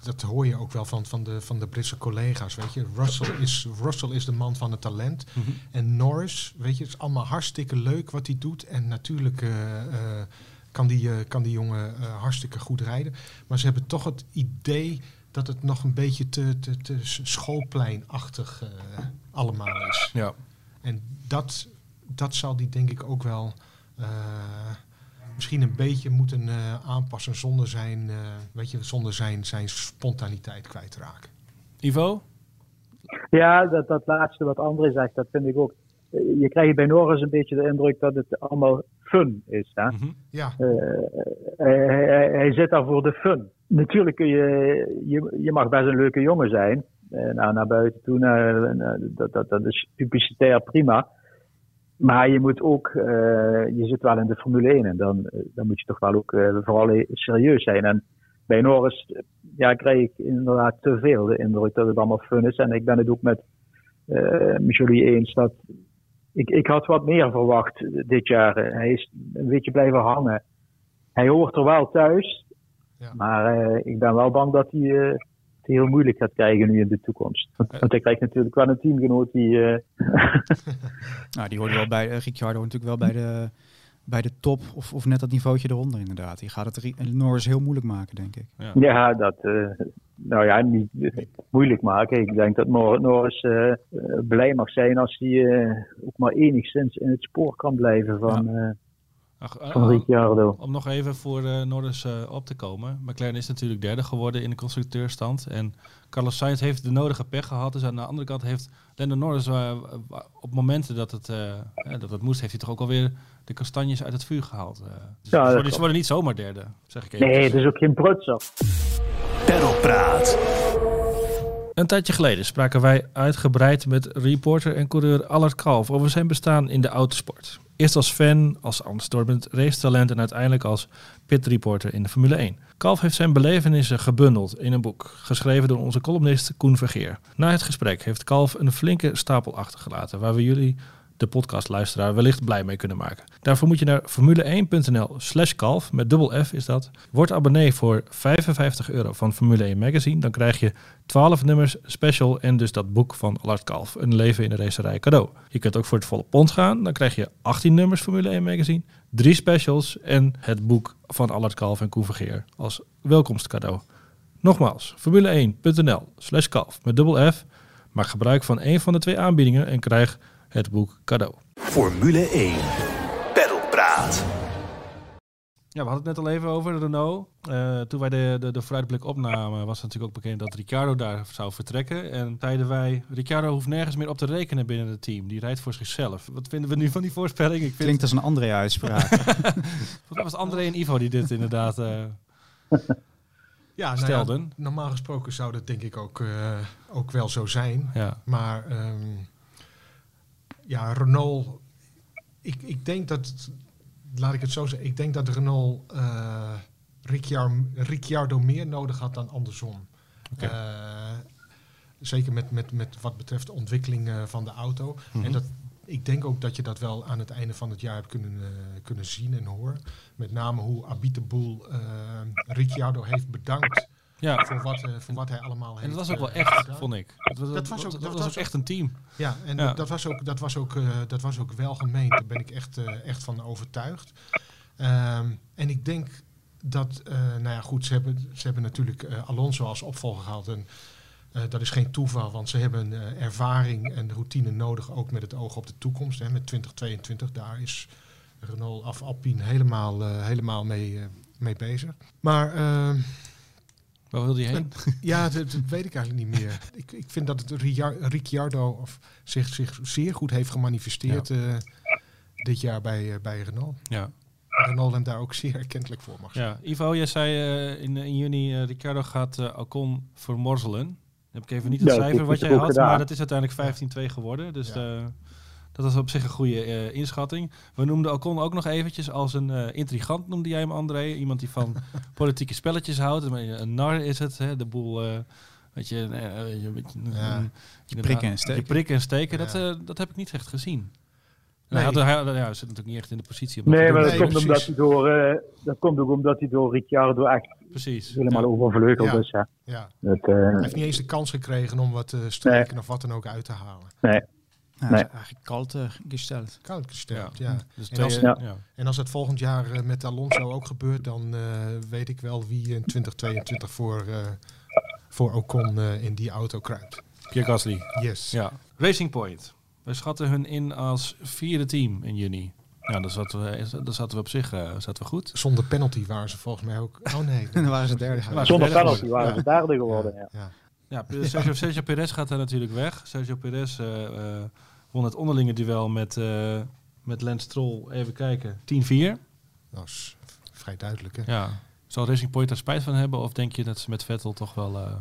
dat hoor je ook wel van, van, de, van de Britse collega's. Weet je, Russell is, Russell is de man van het talent. Mm -hmm. En Norris, weet je, het is allemaal hartstikke leuk wat hij doet. En natuurlijk uh, kan, die, kan die jongen hartstikke goed rijden. Maar ze hebben toch het idee dat het nog een beetje te, te, te schoolpleinachtig allemaal is. Ja. En dat, dat zal die denk ik ook wel misschien een beetje moeten uh, aanpassen zonder zijn, uh, weet je, zonder zijn, zijn spontaniteit kwijt te raken. Ivo? Ja, dat, dat laatste wat André zegt, dat vind ik ook. Je krijgt bij Norris een beetje de indruk dat het allemaal fun is. Hè? Mm -hmm. Ja. Uh, hij, hij, hij, zit daar voor de fun. Natuurlijk kun je, je, je mag best een leuke jongen zijn. Nou, naar buiten toe, dat, dat, dat is publicitair prima. Maar je moet ook, uh, je zit wel in de Formule 1 en dan, dan moet je toch wel ook uh, vooral serieus zijn. En bij Norris ja, krijg ik inderdaad te veel de indruk dat het allemaal fun is. En ik ben het ook met uh, jullie eens dat ik, ik had wat meer verwacht dit jaar. Hij is een beetje blijven hangen. Hij hoort er wel thuis, ja. maar ik ben wel bang dat hij het heel moeilijk gaat krijgen nu in de toekomst. Want, want hij krijgt natuurlijk wel een teamgenoot die... Uh... nou, die hoort wel bij, uh, Ricciardo natuurlijk wel bij de, bij de top of, of net dat niveautje eronder inderdaad. Die gaat het Norris heel moeilijk maken, denk ik. Ja, ja dat... Uh, nou ja, niet moeilijk maken. Ik denk dat Norris blij mag zijn als hij ook maar enigszins in het spoor kan blijven van... Ja eh, van Ricciardo. Om nog even voor eh, Norris eh, op te komen. McLaren is natuurlijk derde geworden in de constructeurstand. En Carlos Sainz heeft de nodige pech gehad. Dus aan de andere kant heeft Lando Norris eh, op momenten dat het, eh, eh, dat het moest, heeft hij toch ook alweer de kastanjes uit het vuur gehaald. eh. Dus Ja, ze, worden, ze worden niet zomaar derde, zeg ik even. Nee, het is ook geen prutser. Pedalpraat. Een tijdje geleden spraken wij uitgebreid met reporter en coureur Allard Kalf over zijn bestaan in de autosport. Eerst als fan, als ambassador racetalent en uiteindelijk als pitreporter in de Formule 1. Kalf heeft zijn belevenissen gebundeld in een boek, geschreven door onze columnist Koen Vergeer. Na het gesprek heeft Kalf een flinke stapel achtergelaten waar we jullie, de podcastluisteraar, wellicht blij mee kunnen maken. Daarvoor moet je naar formule1.nl slash kalf, met dubbel F is dat. Word abonnee voor 55 euro van Formule 1 Magazine. Dan krijg je 12 nummers special en dus dat boek van Allard Kalf, Een leven in de racerij cadeau. Je kunt ook voor het volle pond gaan. Dan krijg je 18 nummers Formule 1 Magazine, drie specials en het boek van Allard Kalf en Koen Vergeer als welkomstcadeau. Nogmaals, formule1.nl slash kalf met dubbel F. Maak gebruik van een van de twee aanbiedingen en krijg het boek cadeau. Formule 1. Pedalpraat. Ja, we hadden het net al even over Renault. Eh, toen wij de, de, de vooruitblik opnamen, was het natuurlijk ook bekend dat Ricciardo daar zou vertrekken. En zeiden wij, Ricciardo hoeft nergens meer op te rekenen binnen het team. Die rijdt voor zichzelf. Wat vinden we nu van die voorspelling? Ik vind, Klinkt als een André-uitspraak. Volgens mij was André en Ivo die dit inderdaad eh, Ja, nou ja, stelden. normaal gesproken zou dat denk ik ook, eh, ook wel zo zijn. Ja. Maar ehm, ja, Renault. Ik, ik denk dat. Laat ik het zo zeggen. Ik denk dat Renault eh Ricciardo, Ricciardo meer nodig had dan andersom. Eh, zeker met, met, met wat betreft de ontwikkeling eh, van de auto. Mhm. En dat, ik denk ook dat je dat wel aan het einde van het jaar hebt kunnen, kunnen zien en horen. Met name hoe Abit de Boel eh, Ricciardo heeft bedankt ja. voor wat, eh, voor wat hij allemaal heeft En dat was ook wel eh, echt, vond ik. Dat was, Dat was ook- dat dat was ook echt een team. Ja, en Ja. Dat, was ook, dat, was ook, eh, dat was ook wel gemeend. Daar ben ik echt, eh, echt van overtuigd. Ehm, en ik denk dat, eh, nou ja, goed, ze hebben, ze hebben natuurlijk eh, Alonso als opvolger gehaald. En eh, dat is geen toeval, want ze hebben eh, ervaring en routine nodig, ook met het oog op de toekomst. Hè, met 2022, daar is Renault of Alpine helemaal, eh, helemaal mee, eh, mee bezig. Maar ehm, Waar wilde je heen? ja, dat, dat weet ik eigenlijk niet meer. Ik, ik vind dat het Ricciardo of zich, zich zeer goed heeft gemanifesteerd eh, dit jaar bij, eh, bij Renault. Ja. Renault hem daar ook zeer erkentelijk voor mag zijn. ja. Ivo, jij zei eh, in, in juni, Ricciardo gaat Ocon vermorzelen. Dan heb ik even niet het Ja, cijfer wat jij had, gedaan. maar dat is uiteindelijk 15-2 geworden. Dus Ja. Dat was op zich een goede eh, inschatting. We noemden Ocon ook nog eventjes als een eh, intrigant, noemde jij hem André. Iemand die van politieke spelletjes houdt. Een, een nar is het, hè? de boel... eh Weet je, je, een beetje- Ja. een- Je prikken en steken. Je prikken en steken, dat, Ja. eh, dat heb ik niet echt gezien. Nee. Hij, had, hij, hij zit natuurlijk niet echt in de positie. om dat Nee, te maar dat, Nee, komt precies. omdat hij door, eh, dat komt ook omdat hij door Ricciardo echt Precies. helemaal Ja. overvleugeld Ja. is. Hè. Ja. Dat, eh, Hij heeft niet eens de kans gekregen om wat te strijken of wat dan ook uit te halen. nee. Nou, Nee. is eigenlijk kalt eh, gesteld. Koud gesteld, ja. Dus En als- ja. Ja. En als het volgend jaar eh, met Alonso ook gebeurt, dan eh, weet ik wel wie in 2022 voor, eh, voor Ocon eh, in die auto kruipt. Pierre Gasly. Yes. Ja. Racing Point. We schatten hun in als vierde team in juni. Ja, dat zaten we, dat zaten we op zich eh, zaten we goed. Zonder penalty waren ze volgens mij ook. Oh nee. Dan waren ze derde geworden. Zonder penalty waren ze derde geworden. Ja. Ja. Ja, Sergio, Sergio Perez gaat daar natuurlijk weg. Sergio Perez eh, eh, won het onderlinge duel met, eh met Lance Stroll. Even kijken. 10-4. Dat is vrij duidelijk. Hè? Ja. Zal Racing Point daar spijt van hebben? Of denk je dat ze met Vettel toch wel... eh,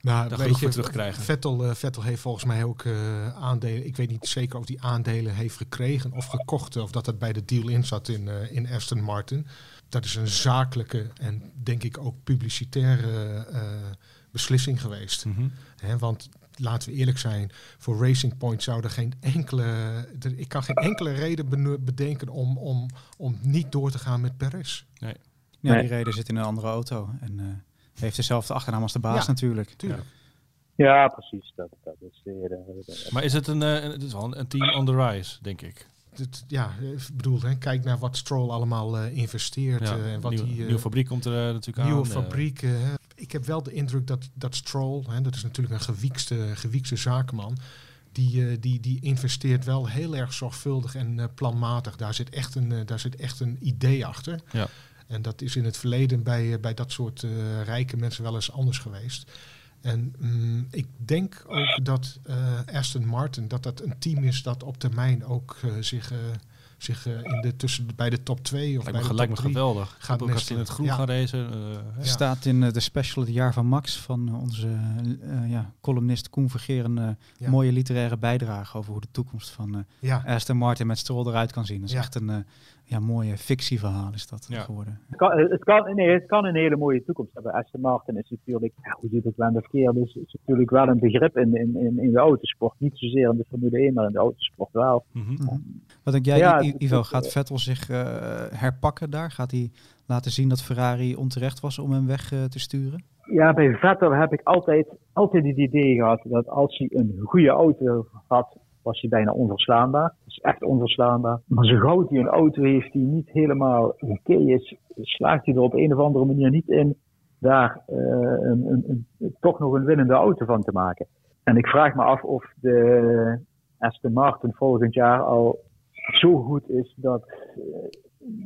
Nou, Daar genoeg je, voor terugkrijgen. Vettel, eh, Vettel heeft volgens mij ook eh, aandelen. Ik weet niet zeker of die aandelen heeft gekregen of gekocht. Of dat dat bij de deal in zat in, eh, in Aston Martin. Dat is een zakelijke en denk ik ook publicitaire eh, beslissing geweest. mhm. Hè, want laten we eerlijk zijn, voor Racing Point zou er geen enkele. er- ik kan geen enkele reden bedenken om, om, om niet door te gaan met Perez. Ja, Nee. die reden zit in een andere auto. En eh, heeft dezelfde achternaam als de baas Ja. natuurlijk. Tuurlijk. Ja, precies. Dat, dat is weer, Maar is het een, eh, het is wel een, team on the rise, denk ik. Het- ja, ik bedoel, hè, kijk naar wat Stroll allemaal eh, investeert. Ja, eh, en wat nieuw- die, nieuwe fabriek komt er natuurlijk nieuwe aan. eh. fabrieken. Ik heb wel de indruk dat, dat Stroll, hè, dat is natuurlijk een gewiekste, gewiekste zakenman, die, eh, die, die investeert wel heel erg zorgvuldig en eh, planmatig. Daar zit, echt een, eh, daar zit echt een idee achter. Ja. En dat is in het verleden bij, bij dat soort rijke mensen wel eens anders geweest. En mm, ik denk ook dat Aston Martin dat dat een team is dat op termijn ook zich, zich eh, in de, tussen, bij de top 2 of Lijkt bij me, de lijkt top me 3 geweldig. gaat Ook als in het groen gaan racen. eh. Ja. Staat in eh, de special het jaar van Max van onze eh, ja, columnist Koen Vergeer een eh, Ja. mooie literaire bijdrage over hoe de toekomst van eh, Ja, Aston Martin met Stroll eruit kan zien. Dat is Ja. echt een eh, ja, mooie fictieverhaal is dat Ja. geworden. Het kan, het, kan, nee, het kan een hele mooie toekomst hebben. Aston Martin is natuurlijk, ja, hoe zit het wel of keer, dus is natuurlijk wel een begrip in, in, in, in de autosport. Niet zozeer in de Formule 1, maar in de autosport wel. Mhm. Mhm. Wat denk jij, Ja, I- het- Ivo? Gaat Vettel zich eh, herpakken daar? Gaat hij laten zien dat Ferrari onterecht was om hem weg eh, te sturen? Ja, bij Vettel heb ik altijd, altijd het idee gehad dat als hij een goede auto had, was hij bijna onverslaanbaar. Is echt onverslaanbaar. Maar zo gauw hij een auto heeft die niet helemaal oké is, slaagt hij er op een of andere manier niet in daar eh, een, een, toch nog een winnende auto van te maken. En ik vraag me af of de Aston Martin volgend jaar al zo goed is dat, eh,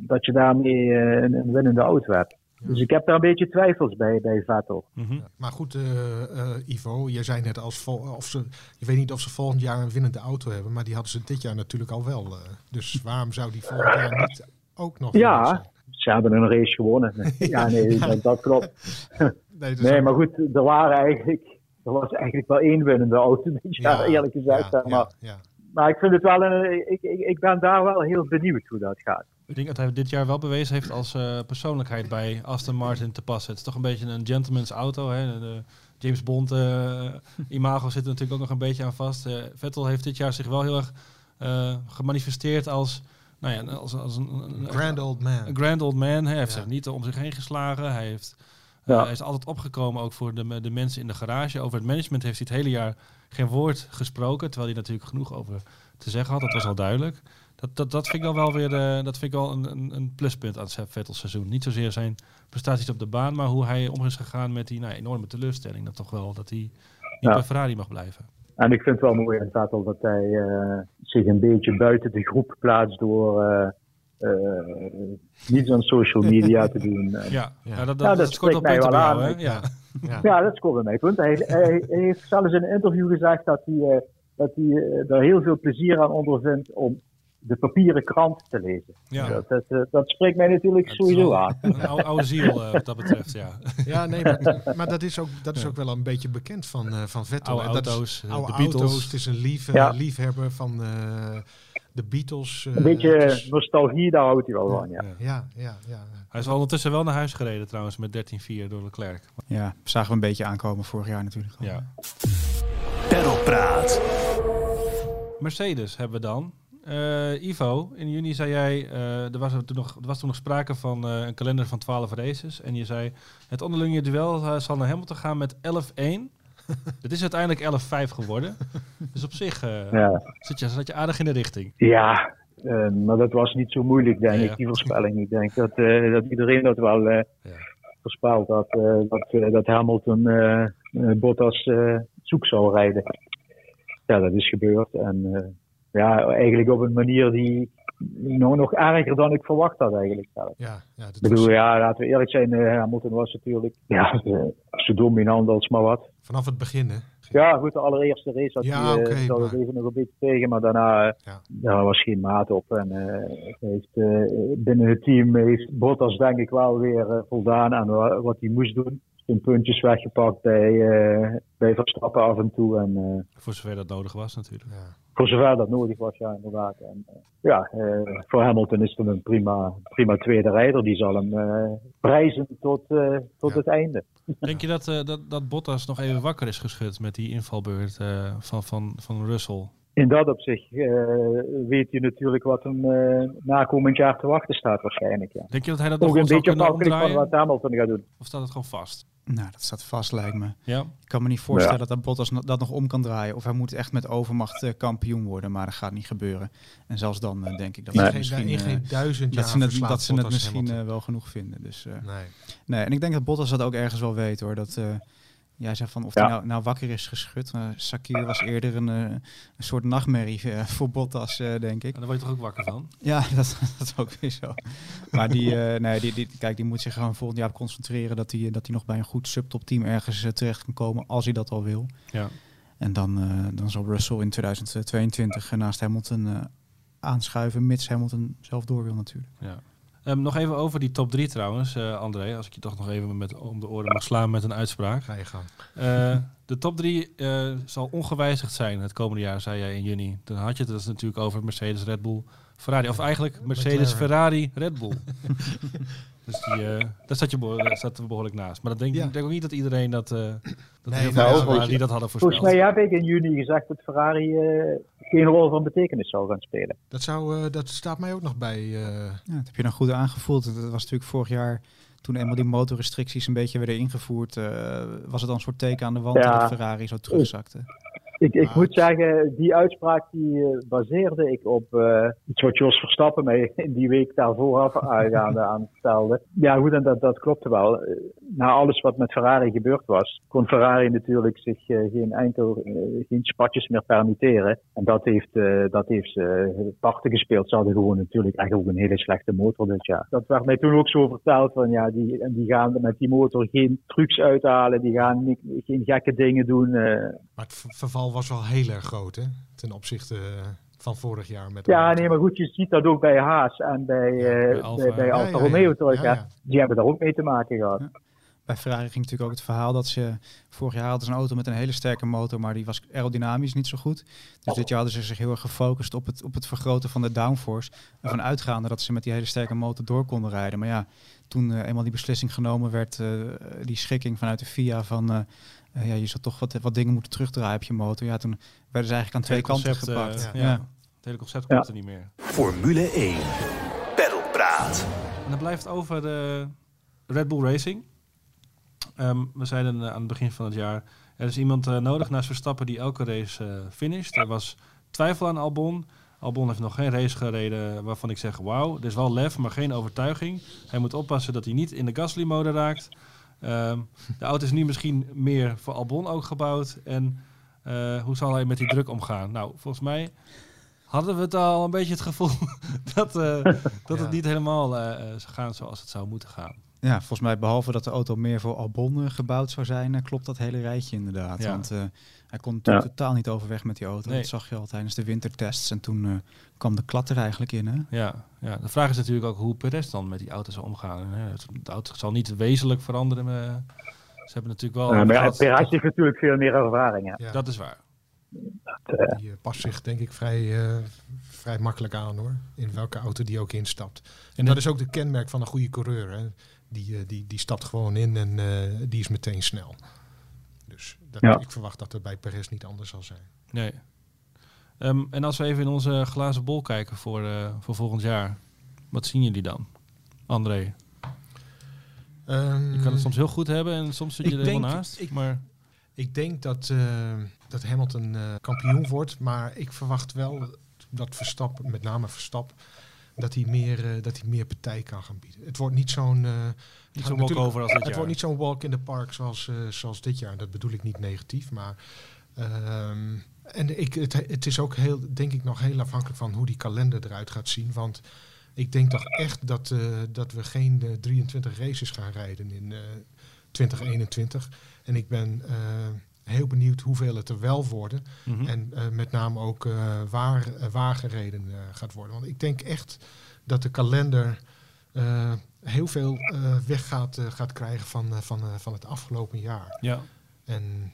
dat je daarmee eh, een winnende auto hebt. Dus ik heb daar een beetje twijfels bij, bij Vettel. Mhm. maar goed, eh, eh, Ivo, jij zei net als vol, of ze, je weet niet of ze volgend jaar een winnende auto hebben, maar die hadden ze dit jaar natuurlijk al wel. eh. dus waarom zou die volgend jaar niet ook nog Ja. zijn? Ze hebben een race gewonnen. Ja, nee, dat, dat klopt. Nee, dus Nee, maar goed, er waren eigenlijk. Er was eigenlijk wel één winnende auto dit jaar, eerlijk gezegd. Maar. ja, ja. maar ik vind het wel een. Ik, ik, ik ben daar wel heel benieuwd hoe dat gaat. Ik denk dat hij dit jaar wel bewezen heeft als eh, persoonlijkheid bij Aston Martin te passen. Het is toch een beetje een gentleman's auto. Hè? De James Bond eh, imago zit er natuurlijk ook nog een beetje aan vast. Eh, Vettel heeft dit jaar zich wel heel erg eh, gemanifesteerd als, nou ja, als, als een, een, Grand old man. een grand old man. Hij heeft Ja. zich niet om zich heen geslagen. Hij, heeft, Ja. hij is altijd opgekomen ook voor de, de mensen in de garage. Over het management heeft hij het hele jaar geen woord gesproken. Terwijl hij natuurlijk genoeg over te zeggen had. Dat was al duidelijk. Dat, dat, dat vind ik dan wel weer eh, dat vind ik wel een, een, een pluspunt aan het Vettel seizoen. Niet zozeer zijn prestaties op de baan, maar hoe hij om is gegaan met die nou, enorme teleurstelling. Dat toch wel dat hij niet Ja. bij Ferrari mag blijven. En ik vind het wel mooi aan Vettel dat hij eh, zich een beetje buiten de groep plaatst door eh, eh, niets aan social media te doen. En- Ja, ja. Ja. dat, dat, Ja, dat dat scoort mij bij wel aan. Ja. Ja. Ja, dat scoorde mij punt. Hij, hij, hij heeft zelfs in een interview gezegd dat hij, eh, dat hij er heel veel plezier aan ondervindt om de papieren krant te lezen. Ja. Dat, dat, eh, dat spreekt mij natuurlijk sowieso wel aan. Een oude, oude ziel eh, wat dat betreft, ja. Ja, nee, maar, maar dat is ook, dat is ook wel een beetje bekend van, eh, van Vettel. Oude is- auto's, oude de Beatles. auto's. Het is een lief, Ja. liefhebber van eh, de Beatles. eh, Een beetje nostalgie, daar houdt hij wel van. Ja. Ja. ja, ja, ja. Hij is ondertussen wel naar huis gereden trouwens met 13-4 door Leclerc. Ja, zagen we een beetje aankomen vorig jaar natuurlijk. al. Ja. Perlpraat. Mercedes hebben we dan. Eh, Ivo, in juni zei jij, eh, er, was er, toen nog, er was toen nog sprake van eh, een kalender van 12 races. En je zei, het onderlinge duel zal naar Hamilton gaan met 11-1. Het is uiteindelijk 11-5 geworden. Dus op zich Ja. zit, je, zat je aardig in de richting. Ja, maar dat was niet zo moeilijk, denk Ja, ik, die voorspelling. Ik denk dat, dat iedereen dat wel Ja. voorspeld had. eh, dat, eh, dat Hamilton Bottas zoek zou rijden. Ja, dat is gebeurd. En ja, eigenlijk op een manier die nog, nog erger dan ik verwacht had eigenlijk ja, ja Ik bedoel, was ja, laten we eerlijk zijn, eh, Hamilton was natuurlijk ja, eh, zo dominant als maar wat. vanaf het begin, hè? Ja, goed, de allereerste race had Ja, hij, eh, maar- even nog een beetje tegen, maar daarna Ja. daar was geen maat op. En heeft, binnen het team heeft Bottas denk ik wel weer voldaan aan wa- wat hij moest doen. Zijn puntjes weggepakt bij, eh, bij Verstappen af en toe. En eh, Voor zover dat nodig was natuurlijk. Ja. voor zover dat nodig was, ja, inderdaad. En, eh, ja, eh, voor Hamilton is het een prima, prima tweede rijder. Die zal hem eh, prijzen tot, eh, tot Ja. het einde. Denk je dat, eh, dat, dat Bottas nog even wakker is geschud met die invalbeurt eh, van, van, van Russell? In dat opzicht eh, weet je natuurlijk wat hem eh, na komend jaar te wachten staat waarschijnlijk. Ja. Denk je dat hij dat nog Ook een beetje afhankelijk van wat Hamilton gaat doen. Of staat het gewoon vast? Nou, dat staat vast lijkt me. Ja? Ik kan me niet voorstellen dat dat Bottas dat nog om kan draaien. Of hij moet echt met overmacht eh, kampioen worden, maar dat gaat niet gebeuren. En zelfs dan eh, denk ik dat geen, misschien, in eh, geen duizend jaar dat ze het, dat ze het misschien eh, wel genoeg vinden. Dus, eh, Nee. nee, en ik denk dat Bottas dat ook ergens wel weet hoor. Dat, eh, Jij zei van of Ja. hij nou, nou wakker is geschud. Maar Sakir was eerder een, eh, een soort nachtmerrie eh, voor Bottas, eh, denk ik. En daar word je toch ook wakker van? Ja, dat, dat is ook weer zo. Maar die, eh, nee, die, die, kijk, die moet zich gewoon volgend jaar op concentreren dat hij, dat hij nog bij een goed subtopteam ergens eh, terecht kan komen, als hij dat al wil. Ja. En dan, eh, dan zal Russell in 2022 naast Hamilton eh, aanschuiven, mits Hamilton zelf door wil natuurlijk. Ja. Ehm, nog even over die top 3 trouwens, eh, André. Als ik je toch nog even met, om de oren mag slaan met een uitspraak. Ga je gang. Eh, de top 3 eh, zal ongewijzigd zijn het komende jaar, zei jij in juni. Dan had je het dus natuurlijk over Mercedes, Red Bull, Ferrari. Of eigenlijk Mercedes, McLaren. Ferrari, Red Bull. dus die, eh, daar zat je behoorlijk, zat we behoorlijk naast. Maar dat denk, Ja. ik denk ook niet dat iedereen dat, eh dat Nee, heel nou, waren die dat hadden voorspeld. Volgens mij heb ik in juni gezegd dat Ferrari eh, geen rol van betekenis zou gaan spelen. Dat, zou, eh, dat staat mij ook nog bij. eh, Ja, dat heb je dan goed aangevoeld. Dat was natuurlijk vorig jaar, toen eenmaal die motorrestricties een beetje werden ingevoerd, eh, was het dan een soort teken aan de wand Ja. dat Ferrari zo terugzakte. Ik, ik Maar moet zeggen, die uitspraak die eh, baseerde ik op eh, iets wat Jos Verstappen mij in die week daarvoor af aangaande aan stelde. Ja goed, en dat, dat klopte wel. Eh, Na alles wat met Ferrari gebeurd was, kon Ferrari natuurlijk zich geen enkel, geen spatjes meer permitteren. En dat heeft, dat heeft ze parten gespeeld. Ze hadden gewoon natuurlijk echt ook een hele slechte motor dit jaar. Dat werd mij toen ook zo verteld van ja, die, en die gaan met die motor geen trucs uithalen, die gaan niet, geen gekke dingen doen. maar het ver- was wel heel erg groot, hè? Ten opzichte eh, van vorig jaar. Met Ja, nee, maar goed, je ziet dat ook bij Haas en bij, eh, bij Alfa. bij, bij Ja, Alfa ja, ja. Romeo terug. Ja, ja. Die hebben daar ook mee te maken gehad. Ja. Bij Ferrari ging natuurlijk ook het verhaal dat ze vorig jaar hadden ze een auto met een hele sterke motor, maar die was aerodynamisch niet zo goed. Dus dit jaar hadden ze zich heel erg gefocust op het, op het vergroten van de downforce. Ervan uitgaande dat ze met die hele sterke motor door konden rijden. Maar ja, toen eh, eenmaal die beslissing genomen werd, eh, die schikking vanuit de FIA van eh, eh, ja, je zou toch wat, wat dingen moeten terugdraaien op je motor. Ja, toen werden ze eigenlijk aan twee kanten concept, eh, gepakt. ja. ja. Het hele concept Ja. klopte niet meer. Formule 1. Pedalpraat. En dan blijft over de Red Bull Racing. Ehm, we zeiden eh, aan het begin van het jaar, er is iemand eh, nodig naast Verstappen die elke race eh finisht. Er was twijfel aan Albon. Albon heeft nog geen race gereden waarvan ik zeg, wauw, er is wel lef, maar geen overtuiging. Hij moet oppassen dat hij niet in de Gasly-mode raakt. Ehm, de auto is nu misschien meer voor Albon ook gebouwd. En eh, hoe zal hij met die druk omgaan? Nou, volgens mij hadden we het al een beetje het gevoel dat, eh, dat het niet helemaal eh, zou gaan zoals het zou moeten gaan. Ja, volgens mij behalve dat de auto meer voor Albon eh, gebouwd zou zijn, eh, klopt dat hele rijtje inderdaad. Ja. Want eh, hij kon natuurlijk Ja. totaal niet overweg met die auto. Nee. Dat zag je al tijdens de wintertests. En toen eh, kwam de klat er eigenlijk in. Hè? Ja, ja, de vraag is natuurlijk ook hoe Perez dan met die auto zal omgaan. Hè, het- De auto zal niet wezenlijk veranderen. maar ze hebben natuurlijk wel... Maar ja, gehad- Perez heeft natuurlijk veel meer ervaring. Hè. Ja, Dat is waar. Eh, die past zich denk ik vrij, eh, vrij makkelijk aan hoor. In welke auto die ook instapt. En dat is ook de kenmerk van een goede coureur. Hè. Die, eh, die, die stapt gewoon in en eh, die is meteen snel. Dus dat, Ja. ik verwacht dat het bij Perez niet anders zal zijn. Nee. Ehm, en als we even in onze glazen bol kijken voor, eh, voor volgend jaar. Wat zien jullie dan? André, Ehm, je kan het soms heel goed hebben en soms zit je er helemaal denk- naast. ik- maar Ik denk dat, eh, dat Hamilton eh, kampioen wordt, maar ik verwacht wel dat Verstappen, met name Verstappen, dat hij meer, eh, dat hij meer partij kan gaan bieden. Het wordt niet zo'n eh, niet zo'n natuurlijk- walkover als dit Het jaar. wordt niet zo'n walk in the park zoals, eh, zoals dit jaar. Dat bedoel ik niet negatief, maar ehm, en ik, het, het is ook heel, denk ik nog heel afhankelijk van hoe die kalender eruit gaat zien, want ik denk toch echt dat, dat we geen eh, 23 races gaan rijden in eh 2021. En ik ben heel benieuwd hoeveel het er wel worden. Mhm. En eh, met name ook eh, waar, eh, waar gereden eh, gaat worden. Want ik denk echt dat de kalender heel veel weg gaat, gaat krijgen van, van, van het afgelopen jaar. ja. En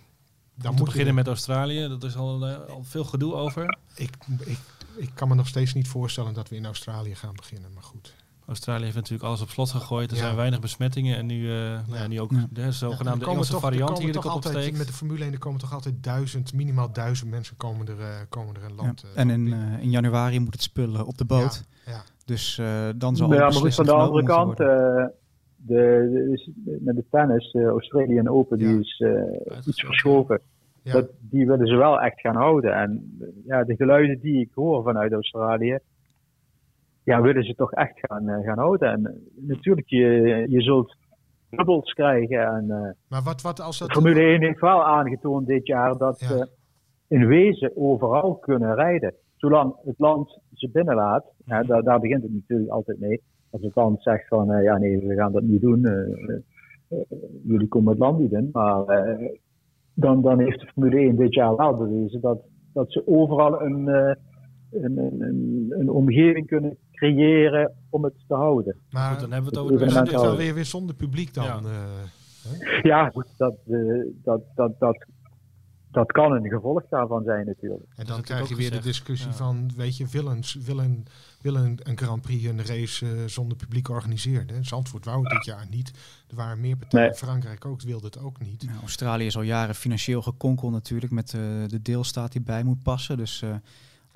dan moet beginnen met Australië, dat is al, al veel gedoe over. ik, ik, ik kan me nog steeds niet voorstellen dat we in Australië gaan beginnen. Maar goed. Australië heeft natuurlijk alles op slot gegooid. Er Ja. zijn weinig besmettingen en nu, eh, nou ja, nu ook Ja. de zogenaamde Engelse toch- variant komen die de toch kop altijd, opsteekt. Met de Formule 1 er komen toch altijd duizend, minimaal duizend mensen komen er, eh, komen er een Ja. land. eh, En in, land binnen. eh, in januari moet het spullen op de boot. Ja, ja. Dus eh, dan zal ja, maar goed, van de andere kant, eh, de, is- met de tennis, de Australian Open, Ja. die is eh, iets verschoven. Dat, die willen ze wel echt gaan houden. En ja, de geluiden die ik hoor vanuit Australië, ja, willen ze toch echt gaan, eh, gaan houden. En eh, natuurlijk, je, je zult dubbels krijgen. En, uh, maar wat, wat als dat... Formule 1 heeft wel aangetoond dit jaar dat Ja. ze in wezen overal kunnen rijden. Zolang het land ze binnenlaat, daar, daar begint het natuurlijk altijd mee. Als het land zegt van, eh, ja nee, we gaan dat niet doen, eh, eh, eh, jullie komen het land niet in. Maar eh, dan, dan heeft de Formule 1 dit jaar wel bewezen dat, dat ze overal een, eh, een, een, een, een omgeving kunnen creëren om het te houden. Maar Goed, dan hebben we het over een is wel weer, weer zonder publiek dan. Ja. eh. Ja, goed, dat, eh, dat, dat, dat, dat kan een gevolg daarvan zijn natuurlijk. En dan krijg je weer de discussie Ja. van, weet je, wil een, wil een, wil een, een Grand Prix een race eh, zonder publiek organiseren? Zandvoort wou het dit jaar niet. Er waren meer partijen. Nee. Frankrijk ook wilde het ook niet. Nou, Australië is al jaren financieel gekonkeld natuurlijk met eh, de deelstaat die bij moet passen. Dus eh,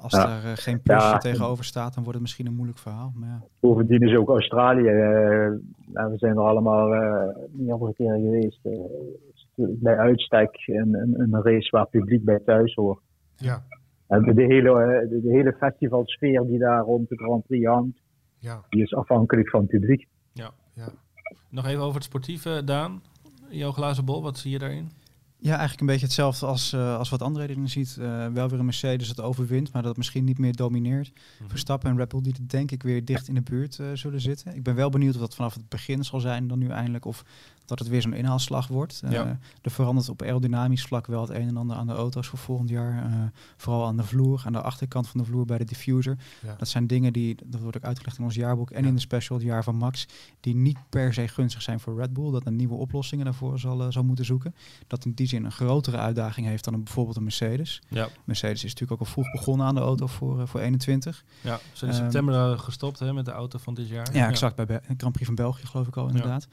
als Ja. daar eh, geen plusje Ja. tegenover staat, dan wordt het misschien een moeilijk verhaal. Maar ja. Bovendien is ook Australië, eh, nou, we zijn er allemaal eh meerdere keren geweest. eh, bij uitstek een, een, een race waar publiek bij thuis hoort. Ja, En de, hele, de, de hele festivalsfeer die daar rond de Grand Prix hangt, ja, die is afhankelijk van het publiek. ja. Nog even over het sportieve, Daan. Jouw glazen bol, wat zie je daarin? Ja, eigenlijk een beetje hetzelfde als, eh, als wat André erin ziet. Eh, wel weer een Mercedes dat overwint, maar dat misschien niet meer domineert. Verstappen en Red Bull die er denk ik weer dicht in de buurt eh, zullen zitten. Ik ben wel benieuwd of dat vanaf het begin zal zijn dan nu eindelijk. Of dat het weer zo'n inhaalslag wordt. Eh. Er verandert op aerodynamisch vlak wel het een en ander aan de auto's voor volgend jaar. Eh, vooral aan de vloer, aan de achterkant van de vloer bij de diffuser. Ja. Dat zijn dingen die, dat wordt ook uitgelegd in ons jaarboek en Ja. in de special, het jaar van Max, die niet per se gunstig zijn voor Red Bull. Dat een nieuwe oplossingen daarvoor zal, zal moeten zoeken. Dat in die zin een grotere uitdaging heeft dan een, bijvoorbeeld een Mercedes. Ja, Mercedes is natuurlijk ook al vroeg begonnen aan de auto voor, voor 21. ja. ze zijn in Ehm, september gestopt hè, met de auto van dit jaar. Ja, exact. Bij Be- Grand Prix van België geloof ik al inderdaad.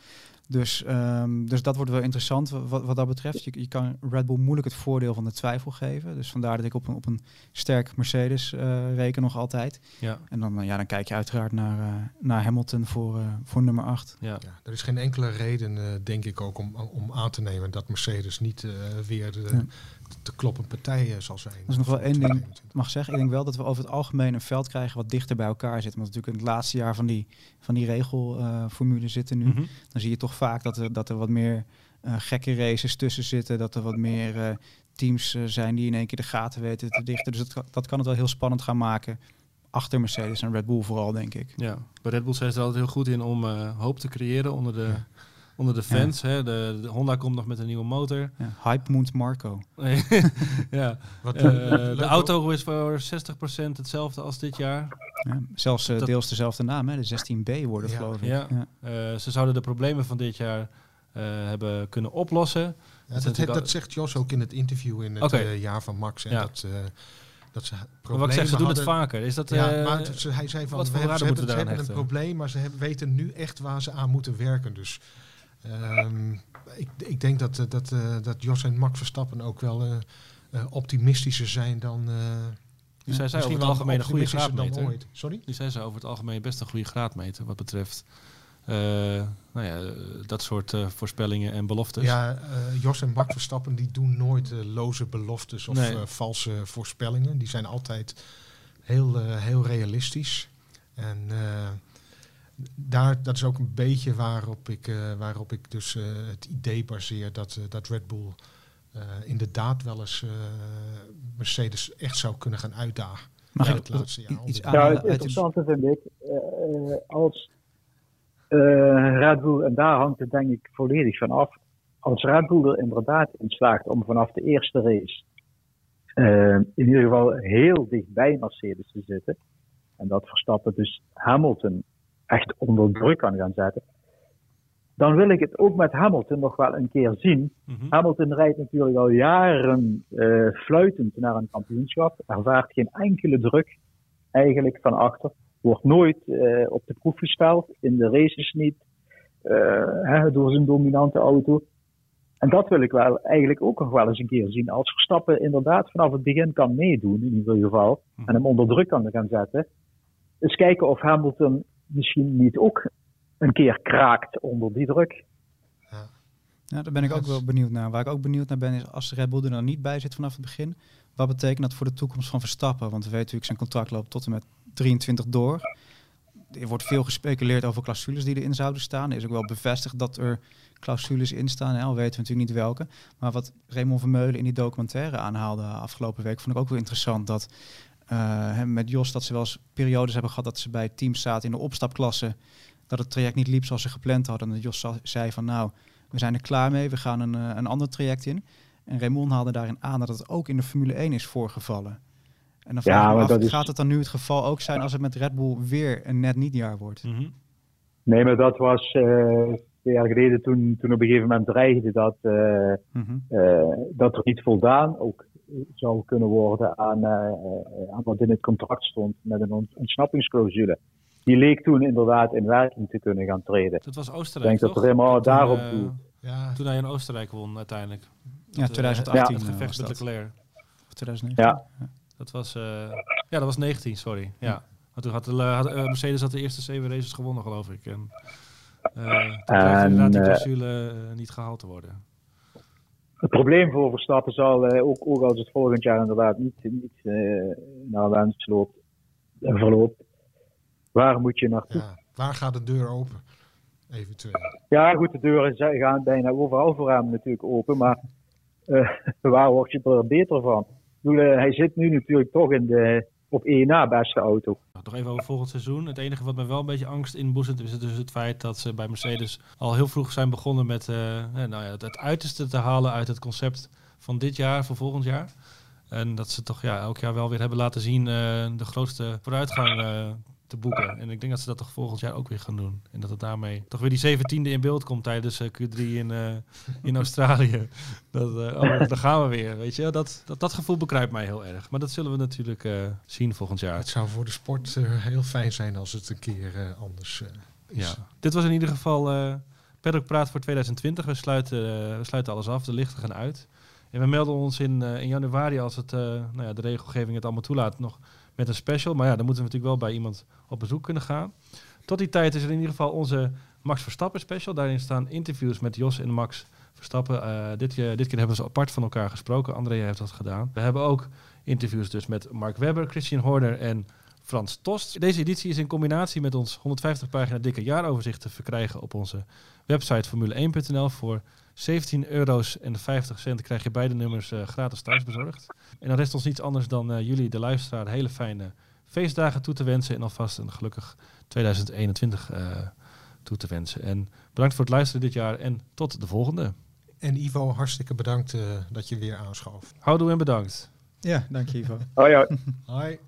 Dus, ehm, dus dat wordt wel interessant wa- wat, wat dat betreft. Je, je kan Red Bull moeilijk het voordeel van de twijfel geven. Dus vandaar dat ik op een, op een sterk Mercedes eh, reken nog altijd. Ja, En dan, eh, ja, dan kijk je uiteraard naar, eh, naar Hamilton voor, eh, voor nummer 8. ja. Ja, er is geen enkele reden, eh, denk ik ook, om, om aan te nemen dat Mercedes niet eh, weer de, Ja. De kloppende partij eh, zal zijn. is nog wel één ding. 2021. mag zeggen, ik denk wel dat we over het algemeen een veld krijgen wat dichter bij elkaar zit. Want natuurlijk in het laatste jaar van die, van die regelformule zitten nu. Mhm. Dan zie je toch vaak dat er, dat er wat meer eh, gekke races tussen zitten. Dat er wat meer eh, teams zijn die in één keer de gaten weten te dichten. Dus dat, kan- dat kan het wel heel spannend gaan maken. Achter Mercedes en Red Bull vooral, denk ik. Ja, bij Red Bull zijn ze er altijd heel goed in om eh, hoop te creëren onder de, Ja. Onder de fans. Hè. De, de Honda komt nog met een nieuwe motor. Ja, hype moet Marco. ja. Wat, Eh, de auto is voor 60% hetzelfde als dit jaar. Ja, zelfs eh, Dat- deels dezelfde naam, hè? de 16B worden Ja. geloof ik. Ja. Ja. Eh, ze zouden de problemen van dit jaar eh, hebben kunnen oplossen. Ja, Dat dat, zegt Jos ook in het interview in het jaar van Max. En dat, eh, dat ze Maar problemen wat ik zeg, ze doen het vaker. Is dat, Ja, eh, maar het- ze- hij zei van, wat we hebben, ze hebben, ze een probleem, maar ze hebben- weten nu echt waar ze aan moeten werken. Dus ehm, ik, ik denk dat, eh, dat, eh, dat Jos en Max Verstappen ook wel eh, optimistischer zijn dan... die zijn zij over het algemeen een goede graadmeter. ooit. Sorry? Die zijn ze over het algemeen best een goede graadmeter wat betreft eh, nou ja, dat soort eh, voorspellingen en beloftes. Ja, eh, Jos en Max Verstappen die doen nooit loze beloftes of Nee. valse voorspellingen. Die zijn altijd heel, heel realistisch. En daar, dat is ook een beetje waarop ik, eh, waarop ik dus eh, het idee baseer dat, eh, dat Red Bull eh, inderdaad wel eens eh, Mercedes echt zou kunnen gaan uitdagen. Mag Ja, ik het laatste jaar. iets Ja, Ja, aanhalen het interessante vind ik, als eh, Red Bull, en daar hangt het denk ik volledig van af, als Red Bull er inderdaad in slaagt om vanaf de eerste race eh, in ieder geval heel dicht bij Mercedes te zitten, en dat Verstappen dus Hamilton echt onder druk kan gaan zetten, dan wil ik het ook met Hamilton nog wel een keer zien. Mhm. Hamilton rijdt natuurlijk al jaren eh, fluitend naar een kampioenschap. Ervaart geen enkele druk eigenlijk van achter. Wordt nooit eh, op de proef gesteld. In de races niet. eh, hè, door zijn dominante auto. En dat wil ik wel eigenlijk ook nog wel eens een keer zien. Als Verstappen inderdaad vanaf het begin kan meedoen, in ieder geval. En hem onder druk kan gaan zetten. Eens kijken of Hamilton misschien niet ook een keer kraakt onder die druk. Ja, daar ben ik ook wel benieuwd naar. Waar ik ook benieuwd naar ben is als Red Bull er dan niet bij zit vanaf het begin. Wat betekent dat voor de toekomst van Verstappen? Want we weten natuurlijk zijn contract loopt tot en met 23 door. er wordt veel gespeculeerd over clausules die erin zouden staan. Er is ook wel bevestigd dat er clausules in staan. Al weten we natuurlijk niet welke. Maar wat Raymond Vermeulen in die documentaire aanhaalde afgelopen week, vond ik ook wel interessant. Dat uh, met Jos dat ze wel eens periodes hebben gehad dat ze bij teams zaten in de opstapklasse. Dat het traject niet liep zoals ze gepland hadden. En dat Jos zei van nou, we zijn er klaar mee. We gaan een, uh, een ander traject in. En Raymond haalde daarin aan dat het ook in de Formule 1 is voorgevallen. En dan vraag ja, maar af, dat is... gaat het dan nu het geval ook zijn als het met Red Bull weer een net niet jaar wordt? Mm -hmm. Nee, maar dat was uh, twee jaar geleden toen, toen op een gegeven moment dreigde dat, uh, mm -hmm. uh, dat er niet voldaan ook zou kunnen worden aan, aan wat in het contract stond met een ontsnappingsclausule. Die leek toen inderdaad in werking te kunnen gaan treden. Dat was Oostenrijk. Ik denk dat er helemaal daarop toe. Ja. Toen hij in Oostenrijk won uiteindelijk. Ja, 2018. Het gevecht met Leclerc. Of 2019. Ja. Dat was, uh, ja, dat was 19, sorry. Ja. Want toen had, de, had uh, Mercedes had de eerste zeven races gewonnen, geloof ik. En, uh, en inderdaad die clausule niet gehaald te worden. Het probleem voor Verstappen zal, ook, ook als het volgend jaar inderdaad niet, niet naar wens loopt, verloopt, waar moet je naartoe? Ja, waar gaat de deur open? Eventueel. Ja, goed, de deuren gaan bijna overal voor hem natuurlijk open, maar waar word je er beter van? hij zit nu natuurlijk toch in de op één na beste auto. Nog even over volgend seizoen. Het enige wat me wel een beetje angst inboezemt is dus het feit dat ze bij Mercedes al heel vroeg zijn begonnen met uh, nou ja, het uiterste te halen uit het concept van dit jaar voor volgend jaar. En dat ze toch ja, elk jaar wel weer hebben laten zien uh, de grootste vooruitgang te boeken. En ik denk dat ze dat toch volgend jaar ook weer gaan doen. En dat het daarmee toch weer die zeventiende in beeld komt tijdens uh, Q3 in, uh, in Australië. Dat, uh, oh, daar gaan we weer. Weet je, dat, dat, dat gevoel bekruipt mij heel erg. Maar dat zullen we natuurlijk zien volgend jaar. Het zou voor de sport heel fijn zijn als het een keer anders is. Ja. Dit was in ieder geval uh, Paddock Praat voor 2020. We sluiten, we sluiten alles af. De lichten gaan uit. En we melden ons in, in januari, als het, nou ja, de regelgeving het allemaal toelaat, nog met een special. Maar ja, dan moeten we natuurlijk wel bij iemand op bezoek kunnen gaan. Tot die tijd is er in ieder geval onze Max Verstappen special. Daarin staan interviews met Jos en Max Verstappen. Uh, dit, keer, dit keer hebben ze apart van elkaar gesproken. André heeft dat gedaan. We hebben ook interviews dus met Mark Webber, Christian Horner en Frans Tost. Deze editie is in combinatie met ons 150 pagina dikke jaaroverzicht te verkrijgen op onze website formule1.nl voor 17 euro's en 50 cent krijg je beide nummers uh, gratis thuis bezorgd. En dan rest ons niets anders dan uh, jullie, de luisteraar, hele fijne feestdagen toe te wensen. En alvast een gelukkig 2021 uh, eh, toe te wensen. En bedankt voor het luisteren dit jaar en tot de volgende. En Ivo, hartstikke bedankt dat je weer aanschoof. Houdoe en bedankt. Ja, dank je Ivo. Hoi hoi. Hoi.